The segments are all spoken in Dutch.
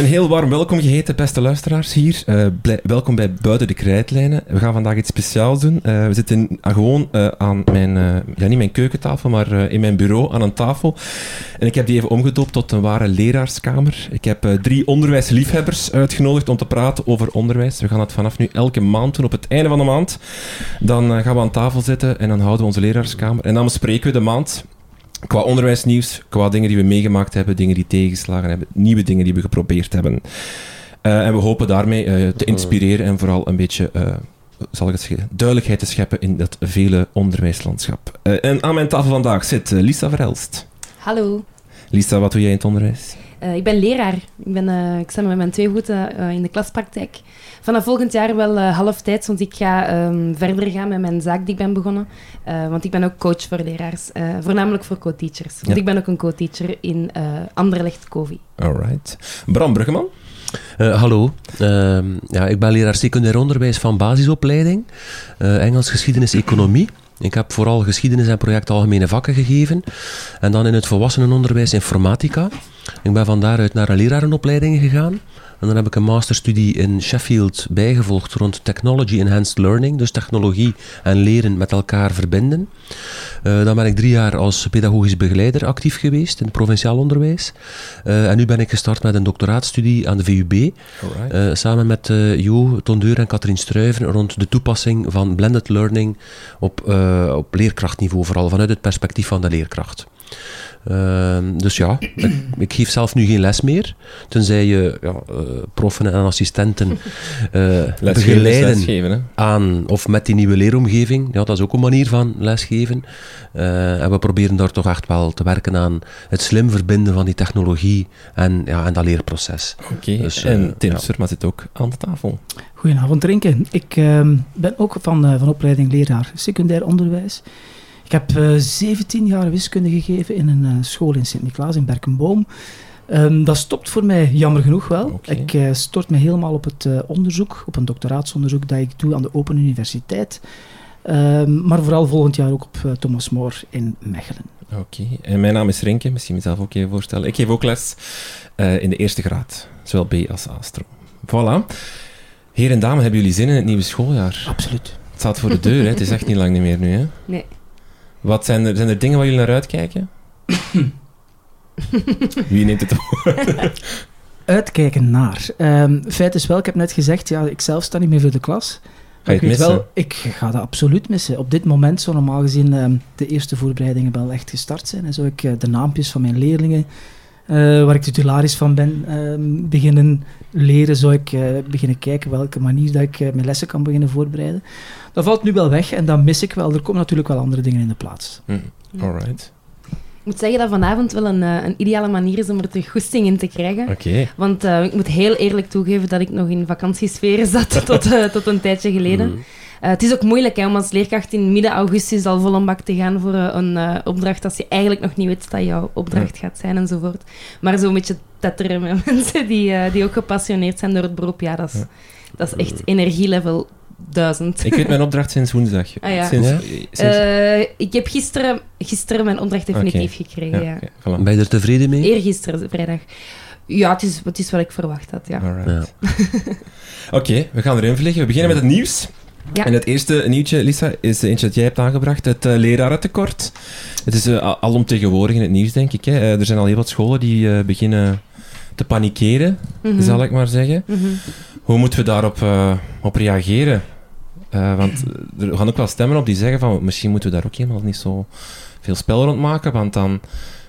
Een heel warm welkom geheten, beste luisteraars hier. Blij, welkom bij Buiten de Krijtlijnen. We gaan vandaag iets speciaals doen. Uh, we zitten gewoon aan mijn, ja niet mijn keukentafel, maar in mijn bureau aan een tafel. En ik heb die even omgedoopt tot een ware leraarskamer. Ik heb drie onderwijsliefhebbers uitgenodigd om te praten over onderwijs. We gaan het vanaf nu elke maand doen, op het einde van de maand. Dan gaan we aan tafel zitten en dan houden we onze leraarskamer. En dan bespreken we de maand qua onderwijsnieuws, qua dingen die we meegemaakt hebben, dingen die tegengeslagen hebben, nieuwe dingen die we geprobeerd hebben. Uh, en we hopen daarmee uh, te inspireren en vooral een beetje, uh, zal ik het zeggen, duidelijkheid te scheppen in dat vele onderwijslandschap. en aan mijn tafel vandaag zit Lisa Verhelst. Hallo. Lisa, wat doe jij in het onderwijs? Ik ben leraar. Ik, ben, ik sta met mijn twee voeten in de klaspraktijk vanaf volgend jaar wel uh, halftijds, want ik ga um, verder gaan met mijn zaak die ik ben begonnen. Uh, want ik ben ook coach voor leraars, uh, voornamelijk voor co-teachers. Want ik ben ook een co-teacher in Anderlecht COVID. Alright. Bram Bruggeman? Uh, hallo, uh, ja, ik ben leraar secundair onderwijs van basisopleiding, uh, Engels, geschiedenis, economie. Ik heb vooral geschiedenis en project algemene vakken gegeven. En dan in het volwassenenonderwijs informatica. Ik ben van daaruit naar een lerarenopleiding gegaan. En dan heb ik een masterstudie in Sheffield bijgevolgd rond Technology Enhanced Learning, dus technologie en leren met elkaar verbinden. Uh, dan ben ik drie jaar als pedagogisch begeleider actief geweest in het provinciaal onderwijs. Uh, en nu ben ik gestart met een doctoraatstudie aan de VUB, uh, eh, samen met Jo Tondeur en Katrien Struiven rond de toepassing van blended learning op, op leerkrachtniveau, vooral vanuit het perspectief van de leerkracht. Ehm, dus ja, ik, geef zelf nu geen les meer. Tenzij je ja, uh, proffen en assistenten uh, begeleiden aan of met die nieuwe leeromgeving. Ja, dat is ook een manier van lesgeven. Uh, en we proberen daar toch echt wel te werken aan het slim verbinden van die technologie en, ja, en dat leerproces. Oké, dus, en Tim ja. Surma zit ook aan de tafel. Goedenavond, Drinken. Ik ehm, ben ook van, van opleiding leraar secundair onderwijs. Ik heb uh, eh, 17 jaar wiskunde gegeven in een uh, school in Sint-Niklaas in Berkenboom. Um, dat stopt voor mij jammer genoeg wel. Okay. Ik uh, stort me helemaal op het onderzoek, op een doctoraatsonderzoek dat ik doe aan de Open Universiteit. Um, maar vooral volgend jaar ook op Thomas More in Mechelen. Oké, okay. en mijn naam is Renke, misschien mezelf ook even voorstellen. Ik geef ook les in de eerste graad, zowel B als A-stroom. Voilà. Heren en dames, hebben jullie zin in het nieuwe schooljaar? Absoluut. Het staat voor de deur, hè? het is echt niet lang meer nu. Hè? Nee. Wat zijn er, zijn er dingen waar jullie naar uitkijken? Wie neemt het woord? Uitkijken naar. Um, feit is wel, ik heb net gezegd, ja, ik zelf sta niet meer voor de klas. Ga je het missen? Wel, ik ga dat absoluut missen. Op dit moment zou normaal gezien um, de eerste voorbereidingen wel echt gestart zijn. En zou ik uh, de naampjes van mijn leerlingen, uh, waar ik titularis van ben, uh, beginnen leren. Zou ik uh, beginnen kijken welke manier dat ik mijn lessen kan beginnen voorbereiden dat valt nu wel weg en dat mis ik wel. Er komen natuurlijk wel andere dingen in de plaats. Mm. Alright. Ik moet zeggen dat vanavond wel een, eh, een ideale manier is om er terug goesting in te krijgen. Okay. Want uh, ik moet heel eerlijk toegeven dat ik nog in vakantiesferen zat tot, uh, tot een tijdje geleden. Mm. Het is ook moeilijk hè, om als leerkracht in midden augustus al vol een bak te gaan voor een opdracht als je eigenlijk nog niet weet dat jouw opdracht gaat zijn enzovoort. Maar zo'n beetje tetteren met mensen die, die ook gepassioneerd zijn door het beroep, ja, dat is, dat is echt energielevel duizend. Ik weet mijn opdracht sinds woensdag. Ah, ja. sinds, uh, ik heb gisteren, gisteren mijn opdracht definitief gekregen. Ja, ja. Ben je er tevreden mee? Eergisteren, vrijdag. Ja, het is, het is wat ik verwacht had. Ja. ja. Oké, we gaan erin vliegen. We beginnen met het nieuws. Ja. En het eerste nieuwtje, Lisa, is eentje dat jij hebt aangebracht: het uh, lerarentekort. Het is uh, alomtegenwoordig in het nieuws, denk ik. Hè. er zijn al heel wat scholen die beginnen te panikeren, mhm. zal ik maar zeggen. Mhm. Hoe moeten we daarop op reageren? Want er gaan ook wel stemmen op die zeggen van misschien moeten we daar ook helemaal niet zo veel spel rond maken, want dan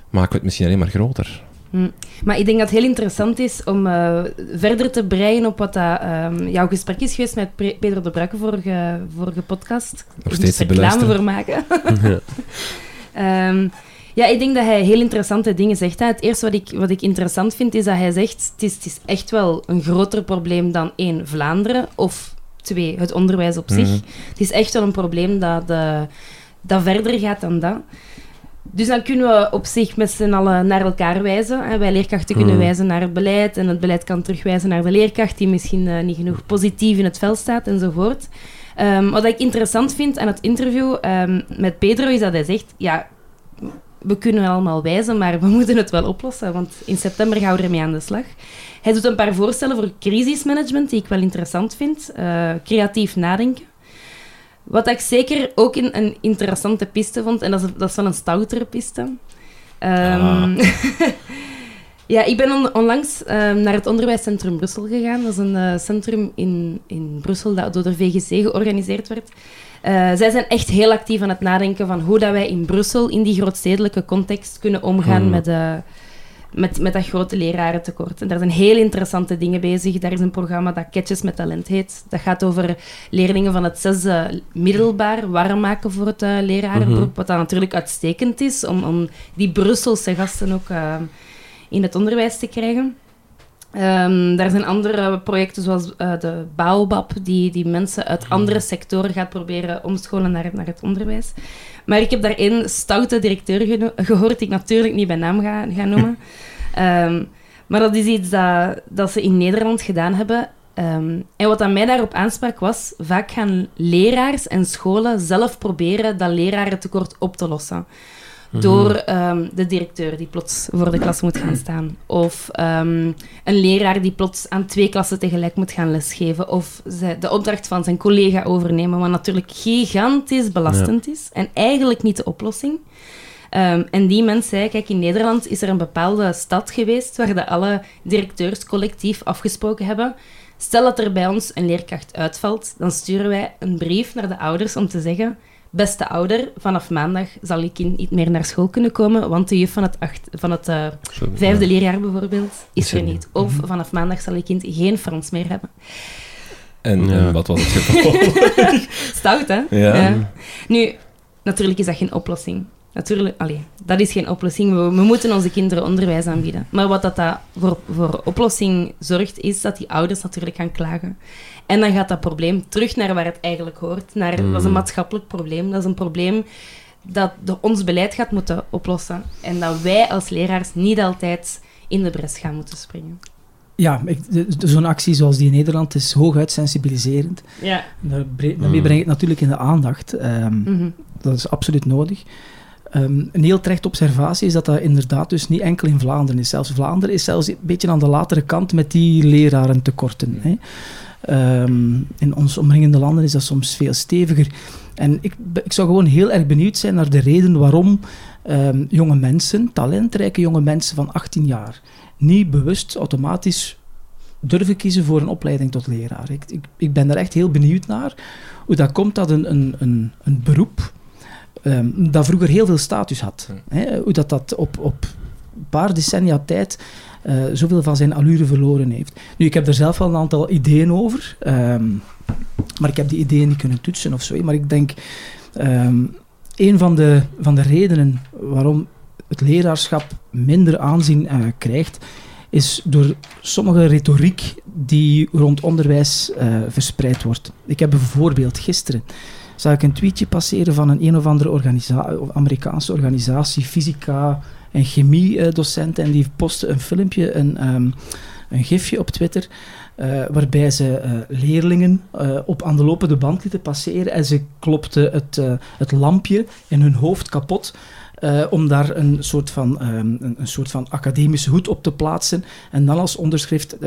maken we het misschien alleen maar groter. Hm. Maar ik denk dat het heel interessant is om uh, verder te breien op wat dat, um, jouw gesprek is geweest met Pedro de Brakke vorige, vorige podcast. Nog steeds te reclame voor maken. ja. um, Ja, ik denk dat hij heel interessante dingen zegt. Hè. Het eerste wat ik, wat ik interessant vind, is dat hij zegt... Het is, het is echt wel een groter probleem dan één, Vlaanderen. Of twee, het onderwijs op zich. Mhm. Het is echt wel een probleem dat, de, dat verder gaat dan dat. Dus dan kunnen we op zich met z'n allen naar elkaar wijzen. Hè. Wij leerkrachten kunnen mhm. wijzen naar het beleid en het beleid kan terugwijzen naar de leerkracht die misschien uh, niet genoeg positief in het veld staat enzovoort. Um, wat ik interessant vind aan het interview um, met Pedro is dat hij zegt, ja, we kunnen allemaal wijzen, maar we moeten het wel oplossen, want in september gaan we ermee aan de slag. Hij doet een paar voorstellen voor crisismanagement die ik wel interessant vind. Uh, creatief nadenken. Wat ik zeker ook in een interessante piste vond, en dat is, dat is wel een stoutere piste. Um, ja, ik ben onlangs um, naar het Onderwijscentrum Brussel gegaan. Dat is een uh, centrum in, in Brussel dat door de VGC georganiseerd werd. Uh, zij zijn echt heel actief aan het nadenken van hoe dat wij in Brussel, in die grootstedelijke context, kunnen omgaan hmm. met, uh, met, met dat grote lerarentekort. En daar zijn heel interessante dingen bezig. Daar is een programma dat Catches met Talent heet. Dat gaat over leerlingen van het zesde middelbaar warm maken voor het uh, lerarenberoep. Wat dan natuurlijk uitstekend is om, om die Brusselse gasten ook in het onderwijs te krijgen. Um, daar zijn andere projecten zoals uh, de Baobab, die, die mensen uit mhm. andere sectoren gaat proberen omscholen naar, naar het onderwijs. Maar ik heb daar één stoute directeur gehoord, die ik natuurlijk niet bij naam ga, ga noemen. um, maar dat is iets dat, dat ze in Nederland gedaan hebben. Um, en wat aan mij daarop aansprak was, vaak gaan leraars en scholen zelf proberen dat lerarentekort op te lossen. Mhm. door ehm, de directeur die plots voor de klas moet gaan staan. Of ehm, een leraar die plots aan twee klassen tegelijk moet gaan lesgeven. Of de opdracht van zijn collega overnemen, wat natuurlijk gigantisch belastend is en eigenlijk niet de oplossing. Um, en die mens zei, kijk, in Nederland is er een bepaalde stad geweest waar de alle directeurs collectief afgesproken hebben. Stel dat er bij ons een leerkracht uitvalt, dan sturen wij een brief naar de ouders om te zeggen beste ouder, vanaf maandag zal je kind niet meer naar school kunnen komen, want de juf van het, acht, van het uh, vijfde leerjaar bijvoorbeeld is er niet. Of mhm. vanaf maandag zal je kind geen Frans meer hebben. En, ja. wat was het geval? Stout, hè? Ja. ja. Nu, natuurlijk is dat geen oplossing. Natuurlijk, allee, dat is geen oplossing. We, we, moeten onze kinderen onderwijs aanbieden. Maar wat dat, dat voor, voor oplossing zorgt, is dat die ouders natuurlijk gaan klagen. En dan gaat dat probleem terug naar waar het eigenlijk hoort. Naar, Dat is een mm. maatschappelijk probleem. Dat is een probleem dat de, ons beleid gaat moeten oplossen. En dat wij als leraars niet altijd in de bres gaan moeten springen. Ja, zo'n actie zoals die in Nederland is hooguit sensibiliserend. Ja. Daarmee breng ik het natuurlijk in de aandacht. Um, Dat is absoluut nodig. Um, een heel terecht observatie is dat dat inderdaad dus niet enkel in Vlaanderen is. Zelfs Vlaanderen is zelfs een beetje aan de latere kant met die lerarentekorten. Hè. Um, in ons omringende landen is dat soms veel steviger. En ik, ik zou gewoon heel erg benieuwd zijn naar de reden waarom um, jonge mensen, talentrijke jonge mensen van 18 jaar, niet bewust automatisch durven kiezen voor een opleiding tot leraar. Ik, ik, ik ben daar echt heel benieuwd naar hoe dat komt dat een, een, een, een beroep um, dat vroeger heel veel status had. Hè? Hoe dat, dat op, op paar decennia tijd uh, zoveel van zijn allure verloren heeft. Nu, ik heb er zelf wel een aantal ideeën over, um, maar ik heb die ideeën niet kunnen toetsen of zo. Maar ik denk, um, een van de, van de redenen waarom het leraarschap minder aanzien uh, krijgt, is door sommige retoriek die rond onderwijs uh, verspreid wordt. Ik heb bijvoorbeeld gisteren zag ik een tweetje passeren van een een of andere Amerikaanse organisatie, fysica en chemie-docenten, en die postte een filmpje, een, um, een gifje op Twitter, uh, waarbij ze uh, leerlingen uh, op aan de lopende band lieten passeren en ze klopte het, het lampje in hun hoofd kapot. om daar een soort, van, um, een, een, soort van academische hoed op te plaatsen. En dan als onderschrift: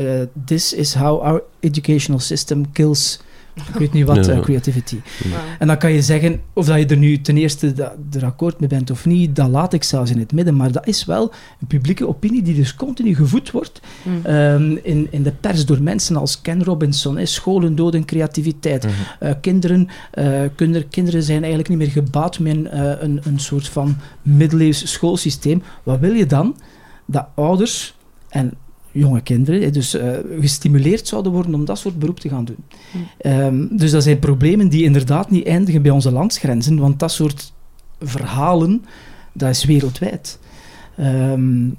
This is how our educational system kills ik weet niet wat, uh, creativity. En dan kan je zeggen, of dat je er nu ten eerste er akkoord mee bent of niet, dat laat ik zelfs in het midden. Maar dat is wel een publieke opinie die dus continu gevoed wordt mm. um, in, in de pers door mensen als Ken Robinson, is scholen doden creativiteit. Mm -hmm. uh, kinderen, uh, kinder, kinderen zijn eigenlijk niet meer gebaat met een, een soort van middeleeuws schoolsysteem. Wat wil je dan? Dat ouders en jonge kinderen dus uh, gestimuleerd zouden worden om dat soort beroep te gaan doen. Um, dus dat zijn problemen die inderdaad niet eindigen bij onze landsgrenzen, want dat soort verhalen, dat is wereldwijd. Um,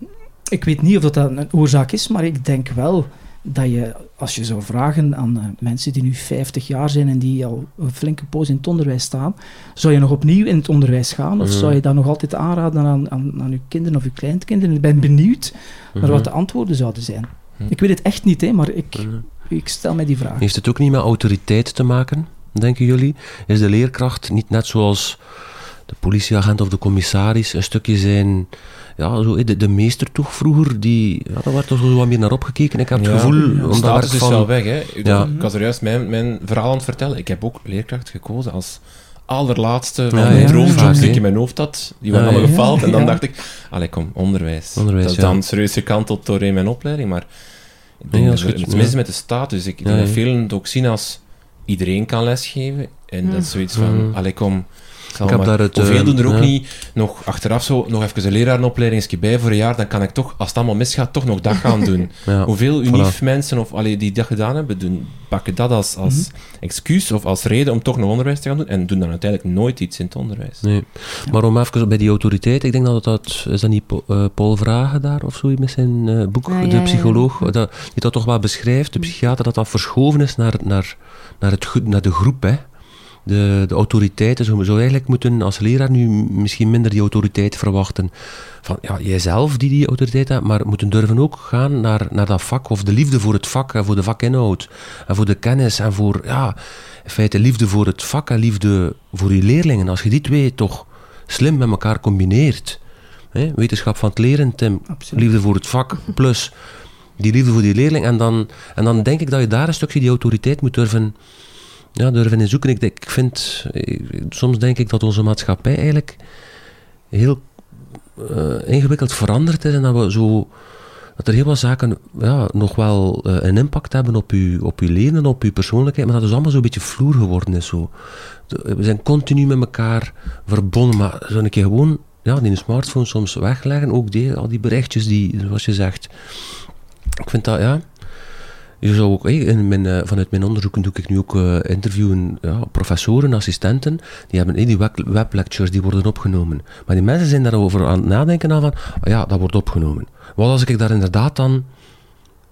ik weet niet of dat een oorzaak is, maar ik denk wel dat je, als je zou vragen aan uh, mensen die nu 50 jaar zijn en die al een flinke poos in het onderwijs staan, zou je nog opnieuw in het onderwijs gaan? Of zou je dat nog altijd aanraden aan, aan, aan je kinderen of je kleinkinderen? Ik ben benieuwd naar wat de antwoorden zouden zijn. Ik weet het echt niet, hè, maar ik, ik stel mij die vraag. Heeft het ook niet met autoriteit te maken, denken jullie? Is de leerkracht niet net zoals de politieagent of de commissaris een stukje zijn ja, zo, de, de meester toch vroeger, die, ja, daar werd toch zo wat meer naar opgekeken. Ik heb het Ja, gevoel... de omdat status is van, wel weg, hè. Ik, Ja. ik was er juist mijn, mijn verhaal aan het vertellen. Ik heb ook leerkracht gekozen als allerlaatste van ja, droomjobs die ik in mijn hoofd had. Die Ja, waren allemaal ja. gefaald. En dan Ja. dacht ik, allee, kom, onderwijs. Onderwijs, dat is ja. dan serieus gekanteld door in mijn opleiding, maar ik denk dat het mis met de status. Ik Ja, denk dat velen het ook zien als iedereen kan lesgeven. En dat is zoiets van, Mhm. allee, kom... zal Ik heb maar- daar het, Hoeveel eh, doen er ook ja. niet nog achteraf zo, nog even een lerarenopleiding bij voor een jaar, dan kan ik toch, als het allemaal misgaat, toch nog dat gaan doen. Ja. Hoeveel voilà. unief mensen of, allee, die dat gedaan hebben, doen, pakken dat als, als Mhm. excuus of als reden om toch nog onderwijs te gaan doen en doen dan uiteindelijk nooit iets in het onderwijs. Nee. Maar om even bij die autoriteit, ik denk dat dat, is dat niet eh, Paul Vragen daar of zo met zijn eh, boek, ja, de ja, psycholoog, ja. Dat, die dat toch wel beschrijft, de psychiater, dat dat verschoven is naar, naar, naar, het, naar de groep, hè. De, de autoriteiten, zo zou eigenlijk moeten als leraar nu misschien minder die autoriteit verwachten van ja, jijzelf die die autoriteit hebt, maar moeten durven ook gaan naar, naar dat vak of de liefde voor het vak en voor de vakinhoud en voor de kennis en voor, ja, in feite liefde voor het vak en liefde voor je leerlingen. Als je die twee toch slim met elkaar combineert, hè, wetenschap van het leren, Tim, Absoluut. liefde voor het vak, plus die liefde voor die leerling, en dan, en dan denk ik dat je daar een stukje die autoriteit moet durven ja, durven in zoeken. Ik, ik vind, soms denk ik dat onze maatschappij eigenlijk heel eh, ingewikkeld veranderd is en dat we zo dat er heel wat zaken ja, nog wel eh, een impact hebben op uw, op uw leven en op uw persoonlijkheid, maar dat het allemaal zo'n beetje vloer geworden is. Zo. We zijn continu met elkaar verbonden, maar zo'n keer gewoon ja, die smartphone soms wegleggen, ook die, al die berichtjes, die, zoals je zegt. Ik vind dat, ja... Ook, in mijn, eh, vanuit mijn onderzoeken doe ik nu ook eh, interviewen, ja, professoren, assistenten, die hebben die web- weblectures, die worden opgenomen. Maar die mensen zijn daarover aan het nadenken aan van, ah ja, dat wordt opgenomen. Wat als ik daar inderdaad dan,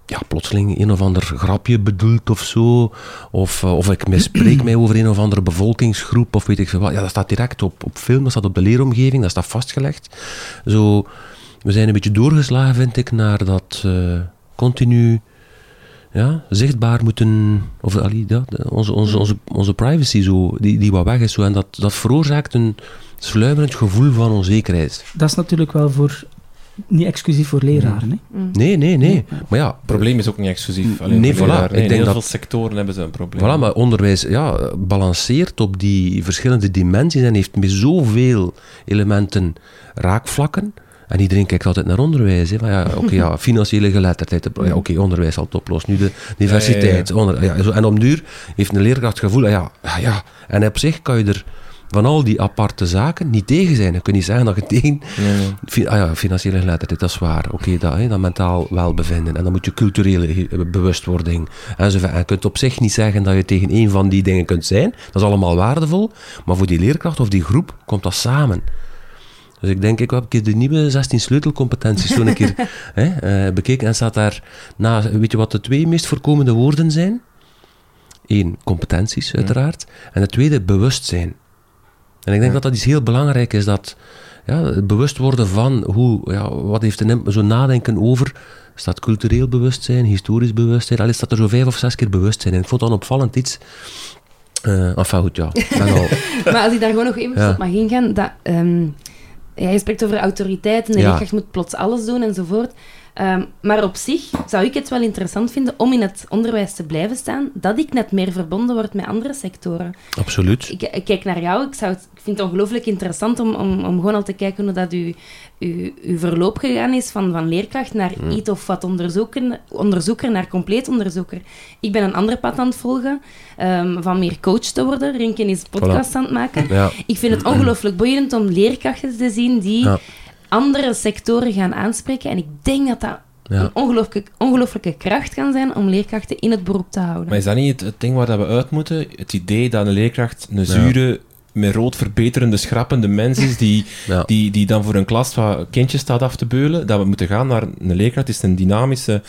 ja, plotseling een of ander grapje bedoelt of zo, of, eh, of ik mispreek mij over een of andere bevolkingsgroep, of weet ik veel wat. Ja, dat staat direct op, op film, dat staat op de leeromgeving, dat staat vastgelegd. Zo, we zijn een beetje doorgeslagen, vind ik, naar dat continu ja, zichtbaar moeten, of allee, ja, onze, onze, onze, onze privacy zo, die, die wat weg is. Zo, en dat, dat veroorzaakt een sluimerend gevoel van onzekerheid. Dat is natuurlijk wel voor, niet exclusief voor leraren. Hè. Mm. Nee, nee, nee. Maar ja, Het probleem is ook niet exclusief. Alleen Nee, voor voilà. leraren. Ik in denk heel dat- veel sectoren hebben ze een probleem. Voilà, maar onderwijs ja, balanceert op die verschillende dimensies en heeft met zoveel elementen raakvlakken. En iedereen kijkt altijd naar onderwijs. Hè. Van, ja, oké, ja, financiële geletterdheid. Ja, oké, onderwijs zal het oplossen. Nu de diversiteit. Onder, ja. En om duur heeft een leerkracht het gevoel, ah ja, ja, ja. En op zich kan je er van al die aparte zaken niet tegen zijn. Je kunt niet zeggen dat je tegen Nee, ah ja, financiële geletterdheid, dat is waar. Oké, dat, hè, dat mentaal welbevinden. En dan moet je culturele eh, bewustwording enzovoort. En je kunt op zich niet zeggen dat je tegen één van die dingen kunt zijn. Dat is allemaal waardevol. Maar voor die leerkracht of die groep komt dat samen. Dus ik denk, ik heb een keer de nieuwe 16 sleutelcompetenties zo een keer hè, eh, bekeken. En staat daar, na, weet je wat de twee meest voorkomende woorden zijn? Eén, competenties uiteraard. En de tweede, bewustzijn. En ik denk Ja. dat dat iets heel belangrijk is, dat ja, het bewust worden van hoe, ja, wat heeft een zo nadenken over, staat cultureel bewustzijn, historisch bewustzijn, al staat er zo vijf of zes keer bewustzijn in. Ik vond dat een opvallend iets. Enfin goed, ja. Maar als ik daar gewoon nog even op mag ingaan, dat, ehm, ja, je spreekt over autoriteit en de Ja. leerkracht moet plots alles doen enzovoort. Ehm, maar op zich zou ik het wel interessant vinden om in het onderwijs te blijven staan, dat ik net meer verbonden word met andere sectoren. absoluut. Ik, ik kijk naar jou, ik, zou het, ik vind het ongelooflijk interessant om, om, om gewoon al te kijken hoe dat uw, uw, uw verloop gegaan is van, van leerkracht naar iets of wat onderzoeken, onderzoeker naar compleet onderzoeker. Ik ben een ander pad aan het volgen, ehm, van meer coach te worden. Rinken is podcast aan het maken. Ja, Ik vind het ongelooflijk boeiend om leerkrachten te zien die Ja. andere sectoren gaan aanspreken. En ik denk dat dat Ja. een ongelooflijke, ongelooflijke kracht kan zijn om leerkrachten in het beroep te houden. Maar is dat niet het, het ding waar dat we uit moeten? Het idee dat een leerkracht een zure, met rood verbeterende, schrappende mens is, die, Ja. die, die dan voor een klas wat kindjes staat af te beulen, dat we moeten gaan naar een leerkracht, is een dynamische,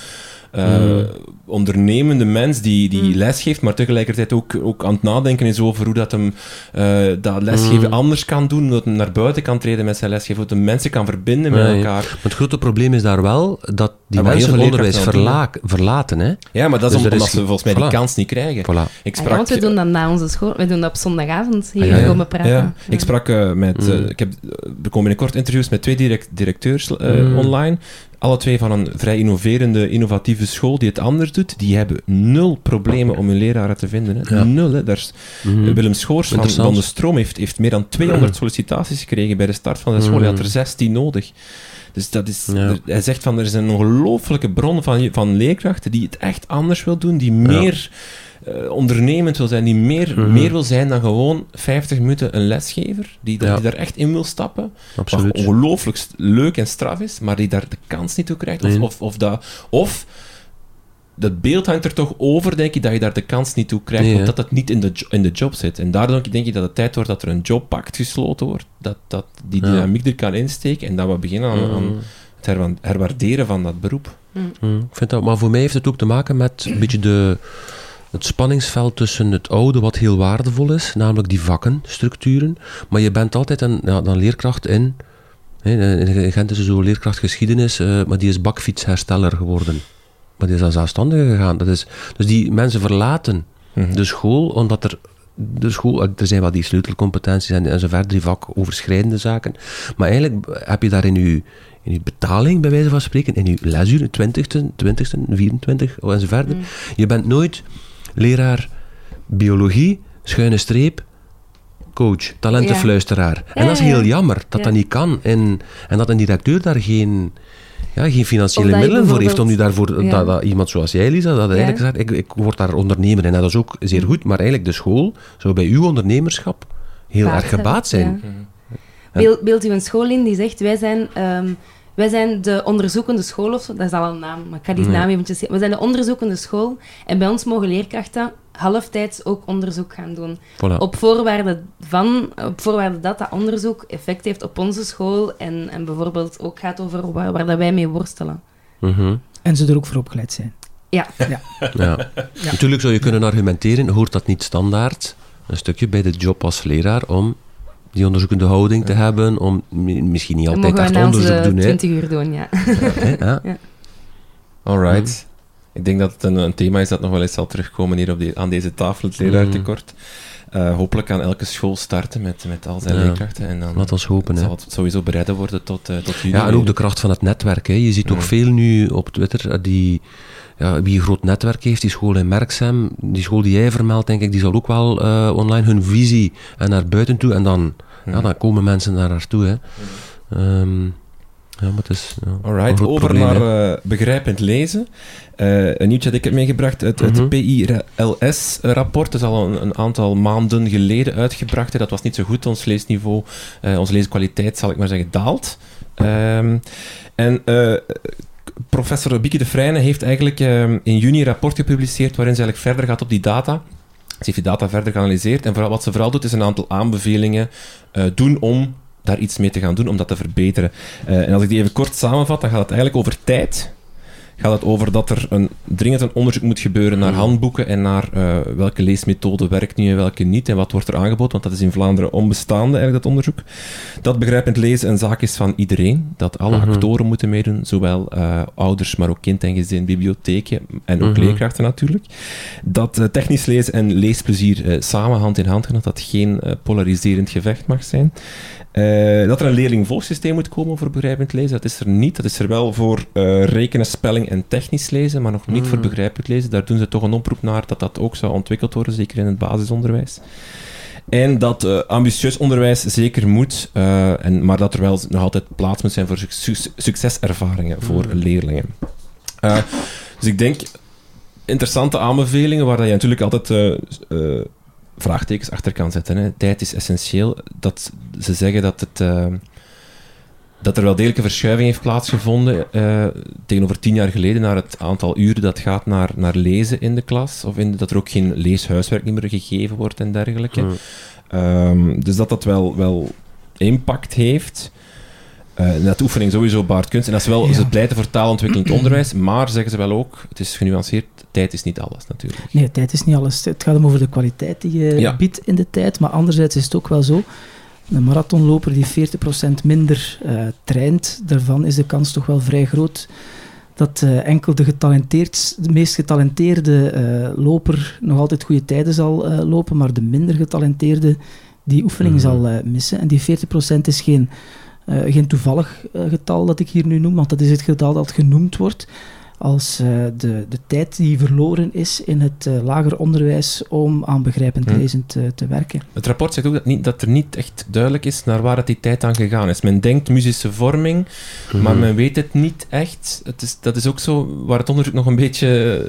eh, Mm. ondernemende mens die, die Mm. les geeft, maar tegelijkertijd ook, ook aan het nadenken is over hoe dat hem eh, dat lesgeven Mm. anders kan doen, dat hij naar buiten kan treden met zijn lesgeven, hoe hij mensen kan verbinden met Nee. elkaar. Maar het grote probleem is daar wel dat die Ja, maar mensen heel het veel onderwijs verlaten. Hè? Ja, maar dat is Dus is omdat ze volgens mij die kans niet krijgen. Voilà. Ik Ah ja, sprak, want we doen dat na onze school. We doen dat op zondagavond hier Ah, ja, ja. komen praten. Ja, ik sprak eh, met... eh, Mm. ik heb, er komen binnenkort interviews met twee direct, directeurs eh, Mm. online. Alle twee van een vrij innoverende, innovatieve school die het anders doet. Die hebben nul problemen om hun leraren te vinden. Hè. Ja. Nul, hè. Daar is, Mhm. Willem Schoors van, de Stroom heeft, heeft meer dan 200 sollicitaties gekregen bij de start van de school. Hij had er Mm. 16 nodig. Dus dat is, Ja. er- hij zegt van er is een ongelooflijke bron van, van leerkrachten die het echt anders wil doen, die meer eh, ondernemend wil zijn, die meer, Mhm. meer wil zijn dan gewoon 50 minuten een lesgever, die, daar- Ja. die daar echt in wil stappen, wat Absoluut. ongelooflijk st- leuk en straf is, maar die daar de kans niet toe krijgt. Of, Nee. of, of, dat, of dat beeld hangt er toch over, denk ik, dat je daar de kans niet toe krijgt, Nee, omdat het niet in de, in de job zit. En daardoor denk ik dat het tijd wordt dat er een jobpact gesloten wordt, dat, dat die Ja. dynamiek er kan insteken en dat we beginnen aan, aan Mhm. het herwa- herwaarderen van dat beroep. Mm, Ik vind dat, maar voor mij heeft het ook te maken met een beetje de, het spanningsveld tussen het oude, wat heel waardevol is, namelijk die vakkenstructuren. Maar je bent altijd een, ja, dan leerkracht in. Hè, in Gent is er zo leerkracht geschiedenis, eh, maar die is bakfietshersteller geworden. Maar die is dan zelfstandig gegaan. Dat is, dus die mensen verlaten Mhm. de school, omdat er. De school, er zijn wel die sleutelcompetenties en, en zo verder, die vakoverschrijdende zaken. Maar eigenlijk heb je daar in je, in uw betaling, bij wijze van spreken, in uw lesuur, 20ste, 20ste, 24 en zo verder. Mm. Je bent nooit leraar biologie, schuine streep, coach, talentenfluisteraar. En dat is heel ja. jammer dat dat niet kan. En, en dat een directeur daar geen, ja, geen financiële middelen voor heeft om nu daarvoor, Ja. dat, dat iemand zoals jij, Lisa, dat eigenlijk zegt, ik, ik word daar ondernemer en dat is ook zeer Mm. goed, maar eigenlijk de school zou bij uw ondernemerschap heel erg gebaat zijn. beeld u een school in die zegt, wij zijn, ehm, wij zijn de onderzoekende school, of dat is al een naam, maar ik ga die Ja. naam eventjes zeggen. We zijn de onderzoekende school en bij ons mogen leerkrachten halftijds ook onderzoek gaan doen. Voilà. Op voorwaarde, van, op voorwaarde dat dat onderzoek effect heeft op onze school en, en bijvoorbeeld ook gaat over waar, waar dat wij mee worstelen. Mhm. En ze er ook voor opgeleid zijn. Ja, Ja. Natuurlijk zou je kunnen argumenteren, hoort dat niet standaard, een stukje bij de job als leraar, om die onderzoekende houding te hebben, om mi- misschien niet altijd echt onderzoek doen. Hè. 20 uur doen, ja. Ja. Alright. Ik denk dat het een, een thema is dat nog wel eens zal terugkomen hier op die, aan deze tafel, het leraartekort. Eh, hopelijk kan elke school starten met, met al zijn Ja. leerkrachten. En dan Laat ons hopen. Hè. zal het sowieso bereiden worden tot, eh tot juni. Ja, en ook de kracht van het netwerk. Hè. Je ziet ook Ja. veel nu op Twitter, eh, die, ja, wie een groot netwerk heeft, die school in Merksem, die school die jij vermeldt, denk ik, die zal ook wel eh, online hun visie en naar buiten toe, en dan, ja, dan komen mensen daar naartoe. Hè. Ehm, ja, maar het is ja, Alright, over probleem, naar eh, begrijpend lezen. Eh, een nieuwtje dat ik heb meegebracht, het, het Mhm. PILS-rapport. Dat is al een, een aantal maanden geleden uitgebracht. hè. Dat was niet zo goed. Ons leesniveau, eh, onze leeskwaliteit, zal ik maar zeggen, daalt. Ehm, en professor Bieke de Vrijne heeft eigenlijk ehm, in juni een rapport gepubliceerd waarin ze eigenlijk verder gaat op die data. Ze heeft die data verder geanalyseerd en vooral, wat ze vooral doet is een aantal aanbevelingen eh, doen om daar iets mee te gaan doen, om dat te verbeteren. Eh, en als ik die even kort samenvat, dan gaat het eigenlijk over tijd. Gaat het over dat er een, dringend een onderzoek moet gebeuren naar Mhm. handboeken en naar eh, welke leesmethode werkt nu en welke niet en wat wordt er aangeboden, want dat is in Vlaanderen onbestaande, eigenlijk, dat onderzoek. Dat begrijpend lezen een zaak is van iedereen, dat alle Mhm. actoren moeten meedoen, zowel eh, ouders, maar ook kind en gezin, bibliotheken en ook Mhm. leerkrachten natuurlijk. Dat eh, technisch lezen en leesplezier samen hand in hand gaan, dat dat geen polariserend gevecht mag zijn. Dat er een leerling-volgsysteem moet komen voor begrijpend lezen, dat is er niet. Dat is er wel voor rekenen, spelling en technisch lezen, maar nog niet voor Mm. begrijpend lezen. Daar doen ze toch een oproep naar dat dat ook zou ontwikkeld worden, zeker in het basisonderwijs. En dat eh, ambitieus onderwijs zeker moet, eh, en, maar dat er wel nog altijd plaats moet zijn voor suc- succeservaringen voor Mm. leerlingen. Eh, dus ik denk, interessante aanbevelingen waar dat je natuurlijk altijd vraagtekens achter kan zetten. Hè. Tijd is essentieel. Dat, ze zeggen dat, het, dat er wel degelijk een verschuiving heeft plaatsgevonden eh, tegenover tien jaar geleden naar het aantal uren dat gaat naar, naar lezen in de klas. Of in, dat er ook geen leeshuiswerk niet meer gegeven wordt en dergelijke. Mm. Ehm, dus dat dat wel, wel impact heeft. Uh, dat oefening sowieso baart kunst. En dat is wel, Ja. ze pleiten voor taalontwikkelend onderwijs, maar zeggen ze wel ook, het is genuanceerd, tijd is niet alles natuurlijk. Nee, tijd is niet alles. Het gaat om over de kwaliteit die je Ja. biedt in de tijd. Maar anderzijds is het ook wel zo. Een marathonloper die 40% minder eh, traint, daarvan is de kans toch wel vrij groot dat eh, enkel de, getalenteerd, de meest getalenteerde eh, loper nog altijd goede tijden zal lopen, maar de minder getalenteerde die oefening Mhm. zal missen. En die 40% is geen, geen toevallig getal dat ik hier nu noem, want dat is het getal dat genoemd wordt als eh, de, de tijd die verloren is in het eh, lager onderwijs om aan begrijpend Hm. lezen te, te werken. Het rapport zegt ook dat, niet, dat er niet echt duidelijk is naar waar het die tijd aan gegaan is. Men denkt musische vorming, Mhm. maar men weet het niet echt. Het is, dat is ook zo waar het onderzoek nog een beetje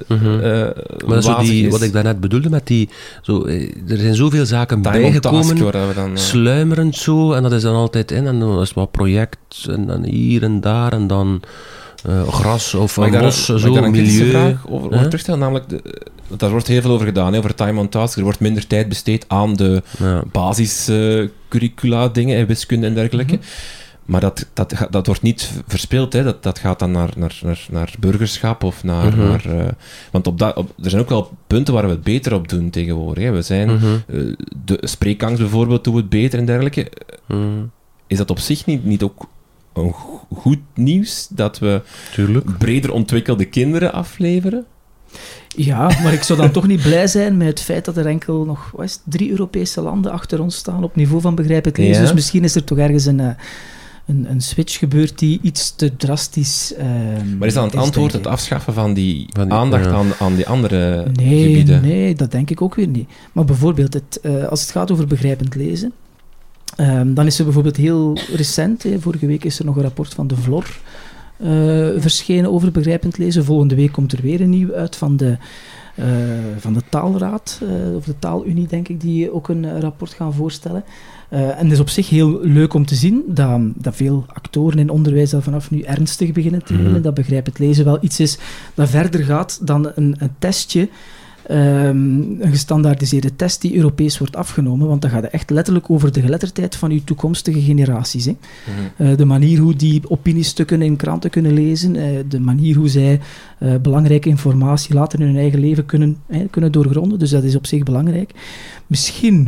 Mhm. eh Maar zo die, is. wat ik daarnet bedoelde met die... Zo, er zijn zoveel zaken Time bijgekomen, dan... sluimerend zo, en dat is dan altijd in, en dan is wat project, en dan hier en daar, en dan eh, gras of daar, bos, zo, daar een milieu. vraag over, terugstellen? Namelijk, de, want daar wordt heel veel over gedaan, hè, over time on task. Er wordt minder tijd besteed aan de Ja. basiscurricula dingen, hè, wiskunde en dergelijke. Mhm. Maar dat, dat, dat wordt niet verspeeld, hè. Dat, dat gaat dan naar, naar, naar, naar burgerschap of naar... Mhm. naar eh, want op dat, op, er zijn ook wel punten waar we het beter op doen tegenwoordig. Hè. We zijn... Mhm. eh, de spreekangst bijvoorbeeld doen we het beter en dergelijke. Is dat op zich niet, niet ook een go- goed nieuws dat we Tuurlijk. breder ontwikkelde kinderen afleveren? Ja, maar ik zou dan toch niet blij zijn met het feit dat er enkel nog wat is het, drie Europese landen achter ons staan op niveau van begrijpend lezen. Ja. Dus misschien is er toch ergens een, eh, een, een switch gebeurd die iets te drastisch ehm, Maar is dan het antwoord het afschaffen van die, Van die- aandacht ja. aan, aan die andere Nee, gebieden? nee, dat denk ik ook weer niet. Maar bijvoorbeeld, het, eh, als het gaat over begrijpend lezen, ehm, dan is er bijvoorbeeld heel recent, hè, vorige week is er nog een rapport van de VLOR eh, verschenen over begrijpend lezen. Volgende week komt er weer een nieuw uit van de, eh, van de Taalraad, eh, of de Taalunie, denk ik, die ook een rapport gaan voorstellen. En het is op zich heel leuk om te zien dat, dat veel actoren in onderwijs dat vanaf nu ernstig beginnen te nemen. Mhm. Dat begrijpend lezen wel iets is dat verder gaat dan een, een testje ehm, een gestandaardiseerde test die Europees wordt afgenomen, want dan gaat het echt letterlijk over de geletterdheid van uw toekomstige generaties. Hè. Mhm. Eh, de manier hoe die opiniestukken in kranten kunnen lezen, eh, de manier hoe zij eh, belangrijke informatie later in hun eigen leven kunnen, eh, kunnen doorgronden, dus dat is op zich belangrijk. Misschien,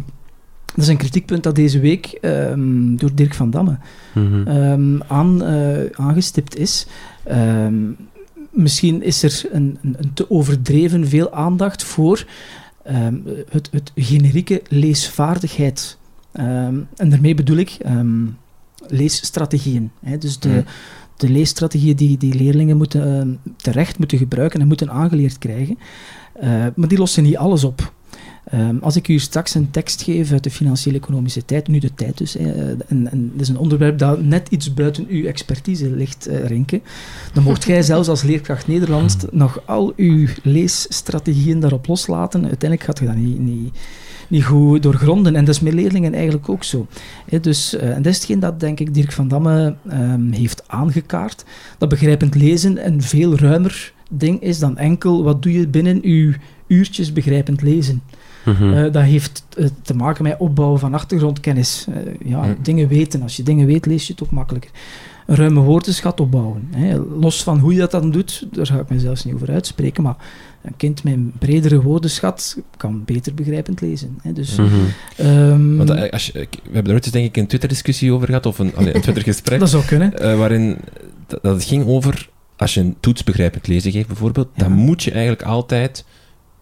dat is een kritiekpunt dat deze week ehm, door Dirk van Damme Mhm. ehm, aan, aangestipt is. Misschien is er een, een, een te overdreven veel aandacht voor ehm, het, het generieke leesvaardigheid. Ehm, en daarmee bedoel ik ehm, leesstrategieën. Hè? Dus de, Mhm. de leesstrategieën die, die leerlingen moeten, terecht moeten gebruiken en moeten aangeleerd krijgen. Eh, maar die lossen niet alles op. Ehm, als ik u straks een tekst geef uit de financiële economische tijd, nu de tijd dus, hè, eh, en, en dat is een onderwerp dat net iets buiten uw expertise ligt, Rinke, dan mocht jij zelfs als leerkracht Nederlands nog al uw leesstrategieën daarop loslaten. Uiteindelijk gaat je dat niet, niet, niet goed doorgronden. En dat is met leerlingen eigenlijk ook zo. Hè, dus, eh, en dat is hetgeen dat, denk ik, Dirk van Damme ehm, heeft aangekaart. Dat begrijpend lezen een veel ruimer ding is dan enkel wat doe je binnen uw uurtjes begrijpend lezen. Mhm. Eh, dat heeft eh, te maken met opbouwen van achtergrondkennis. Eh, ja, Hm. dingen weten. Als je dingen weet, lees je het ook makkelijker. Een ruime woordenschat opbouwen. Hè. Los van hoe je dat dan doet, daar ga ik me zelfs niet over uitspreken. Maar een kind met een bredere woordenschat kan beter begrijpend lezen. Hè. Dus, Mhm. ehm, Want eh, als je, we hebben er ooit eens denk ik een Twitter-discussie over gehad, of een, allee, een Twitter-gesprek, dat zou kunnen. waarin dat, dat het ging over, als je een toets begrijpend lezen geeft bijvoorbeeld, Ja. dan moet je eigenlijk altijd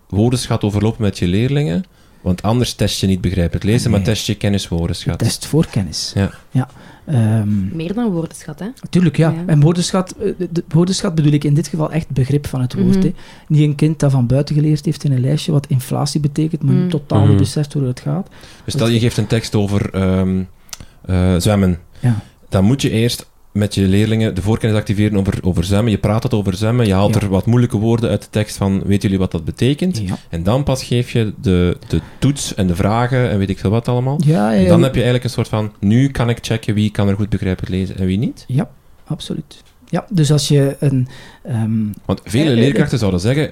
woordenschat overlopen met je leerlingen, want anders test je niet begrijpend lezen, maar test je kennis woordenschat. Test voor kennis. Ja. ja. Ehm, Meer dan woordenschat, hè? Tuurlijk, ja. Ja. En woordenschat, eh, de, de woordenschat bedoel ik in dit geval echt begrip van het woord. Hè. Niet een kind dat van buiten geleerd heeft in een lijstje wat inflatie betekent, maar Mhm. totaal niet Mhm. beseft hoe het gaat. Dus stel je geeft een tekst over ehm, eh, zwemmen, Ja. dan moet je eerst met je leerlingen de voorkennis activeren over, over zwemmen. Je praat het over zwemmen, je haalt Ja. er wat moeilijke woorden uit de tekst van, weten jullie wat dat betekent? Ja. En dan pas geef je de, de toets en de vragen en weet ik veel wat allemaal. Ja, ja, En dan heb je eigenlijk een soort van, nu kan ik checken wie kan er goed begrijpelijk lezen en wie niet. Ja, absoluut. Ja, dus als je een... ehm, Want vele Eh, eh, leerkrachten zouden zeggen,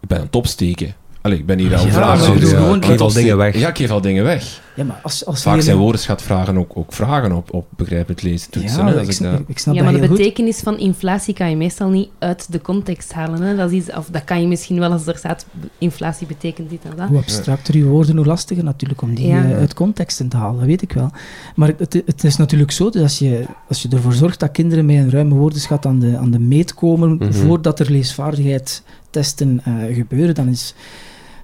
ik ben aan het opsteken. Allee, ik ben hier al Ja, vragen aan ik aan Geef al dingen weg. Ja, ik geef al dingen weg. Ja, maar als, als Vaak zijn woordenschatvragen ook, ook vragen op, op begrijpend lezen toetsen. Ja, hè, ik, ik snap, dat- ik snap ja, dat maar de goed. betekenis van inflatie kan je meestal niet uit de context halen. Hè? Dat, is, of dat kan je misschien wel als er staat, inflatie betekent dit en dat. Hoe abstracter je woorden, hoe lastiger natuurlijk om die Ja. eh, uit contexten te halen, dat weet ik wel. Maar het, het is natuurlijk zo, dus als je, als je ervoor zorgt dat kinderen met een ruime woordenschat aan de, aan de meet komen, Mhm. voordat er leesvaardigheidstesten eh, gebeuren, dan is...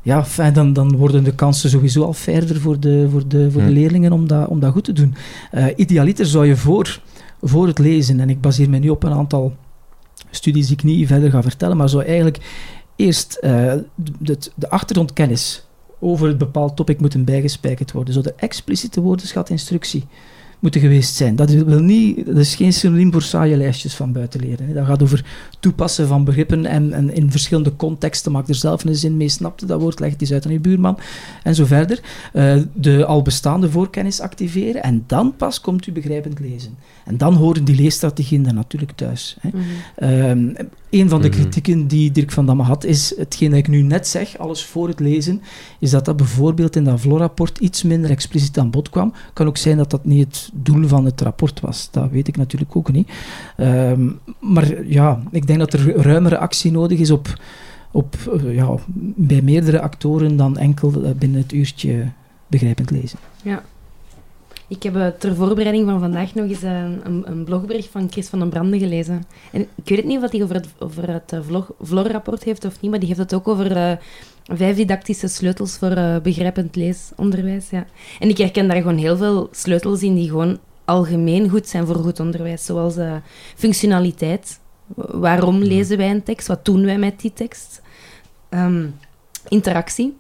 Ja, fijn, dan, dan worden de kansen sowieso al verder voor de, voor de, voor de Hm. leerlingen om dat, om dat goed te doen. Eh, idealiter zou je voor, voor het lezen, en ik baseer me nu op een aantal studies die ik niet verder ga vertellen, maar zou eigenlijk eerst eh, de, de achtergrondkennis over het bepaald topic moeten bijgespijkerd worden. Zou er expliciete woordenschatinstructie moeten geweest zijn. Dat wil niet, dat is geen synoniem voor saaie lijstjes van buiten leren. hè. Dat gaat over toepassen van begrippen en, en in verschillende contexten. Maak er zelf een zin mee, snapte dat woord, leg het eens uit aan je buurman en zo verder. Eh, de al bestaande voorkennis activeren en dan pas komt u begrijpend lezen. En dan horen die leesstrategieën daar natuurlijk thuis. Hè. Mhm. Ehm, een van de Mhm. kritieken die Dirk van Damme had, is hetgeen dat ik nu net zeg, alles voor het lezen, is dat dat bijvoorbeeld in dat VLO-rapport iets minder expliciet aan bod kwam. Kan ook zijn dat dat niet het doel van het rapport was. Dat weet ik natuurlijk ook niet. Ehm, maar ja, ik denk dat er ruimere actie nodig is op, op, eh, ja, bij meerdere actoren dan enkel eh, binnen het uurtje begrijpend lezen. Ik heb eh, ter voorbereiding van vandaag nog eens eh, een, een blogbericht van Chris van den Brande gelezen. En ik weet het niet of hij over het, over het eh, vlog, vlog-rapport heeft of niet, maar die heeft het ook over vijf didactische sleutels voor begrijpend leesonderwijs. Ja. En ik herken daar gewoon heel veel sleutels in die gewoon algemeen goed zijn voor goed onderwijs. Zoals functionaliteit. Waarom lezen wij een tekst? Wat doen wij met die tekst? Ehm, interactie.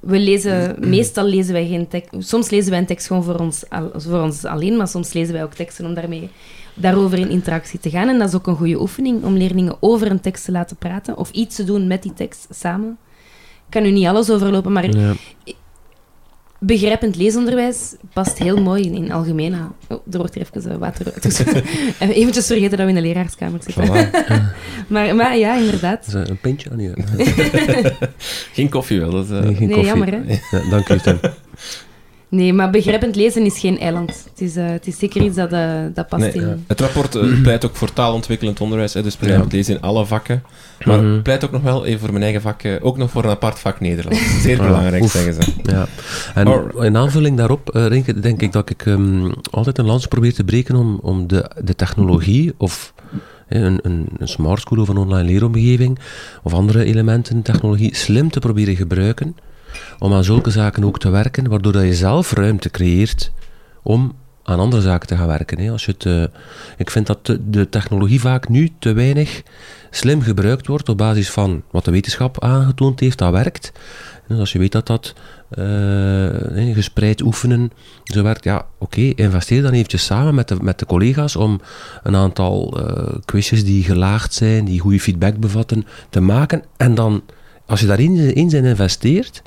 We lezen, meestal lezen wij geen tekst. Soms lezen wij een tekst gewoon voor ons, voor ons alleen, maar soms lezen wij ook teksten om daarmee, daarover in interactie te gaan. En dat is ook een goede oefening om leerlingen over een tekst te laten praten of iets te doen met die tekst samen. Ik kan nu niet alles overlopen, maar Ja. Begrijpend leesonderwijs past heel mooi in, in algemeen. aan- Oh, er wordt hier even eh, water uit. Dus, eventjes vergeten dat we in de leraarskamer zitten. Voilà. Maar, maar ja, inderdaad. Is een pintje aan je. Geen koffie wel. Dat, eh, Nee, geen Nee, koffie. jammer, hè? Ja, dank u, Tim. Nee, maar begrijpend lezen is geen eiland. Het is, eh, het is zeker iets dat, eh, dat past Nee, in... Het rapport eh, pleit ook voor taalontwikkelend onderwijs, hè, dus begrijpend Ja. lezen in alle vakken. Maar Mhm. pleit ook nog wel, even voor mijn eigen vak, ook nog voor een apart vak Nederlands. Zeer Ah, belangrijk, oef. zeggen ze. Ja. En in aanvulling daarop eh, denk, ik dat ik ehm, altijd een lans probeer te breken om, om de, de technologie of een, een smart school of een online leeromgeving of andere elementen technologie slim te proberen gebruiken om aan zulke zaken ook te werken, waardoor dat je zelf ruimte creëert om aan andere zaken te gaan werken. Hè. Als je het, eh, ik vind dat de, technologie vaak nu te weinig slim gebruikt wordt op basis van wat de wetenschap aangetoond heeft dat werkt. Dus als je weet dat dat eh, gespreid oefenen zo werkt, ja, oké, investeer dan eventjes samen met de, met de collega's om een aantal eh, quizjes die gelaagd zijn, die goede feedback bevatten, te maken. En dan, als je daarin in investeert,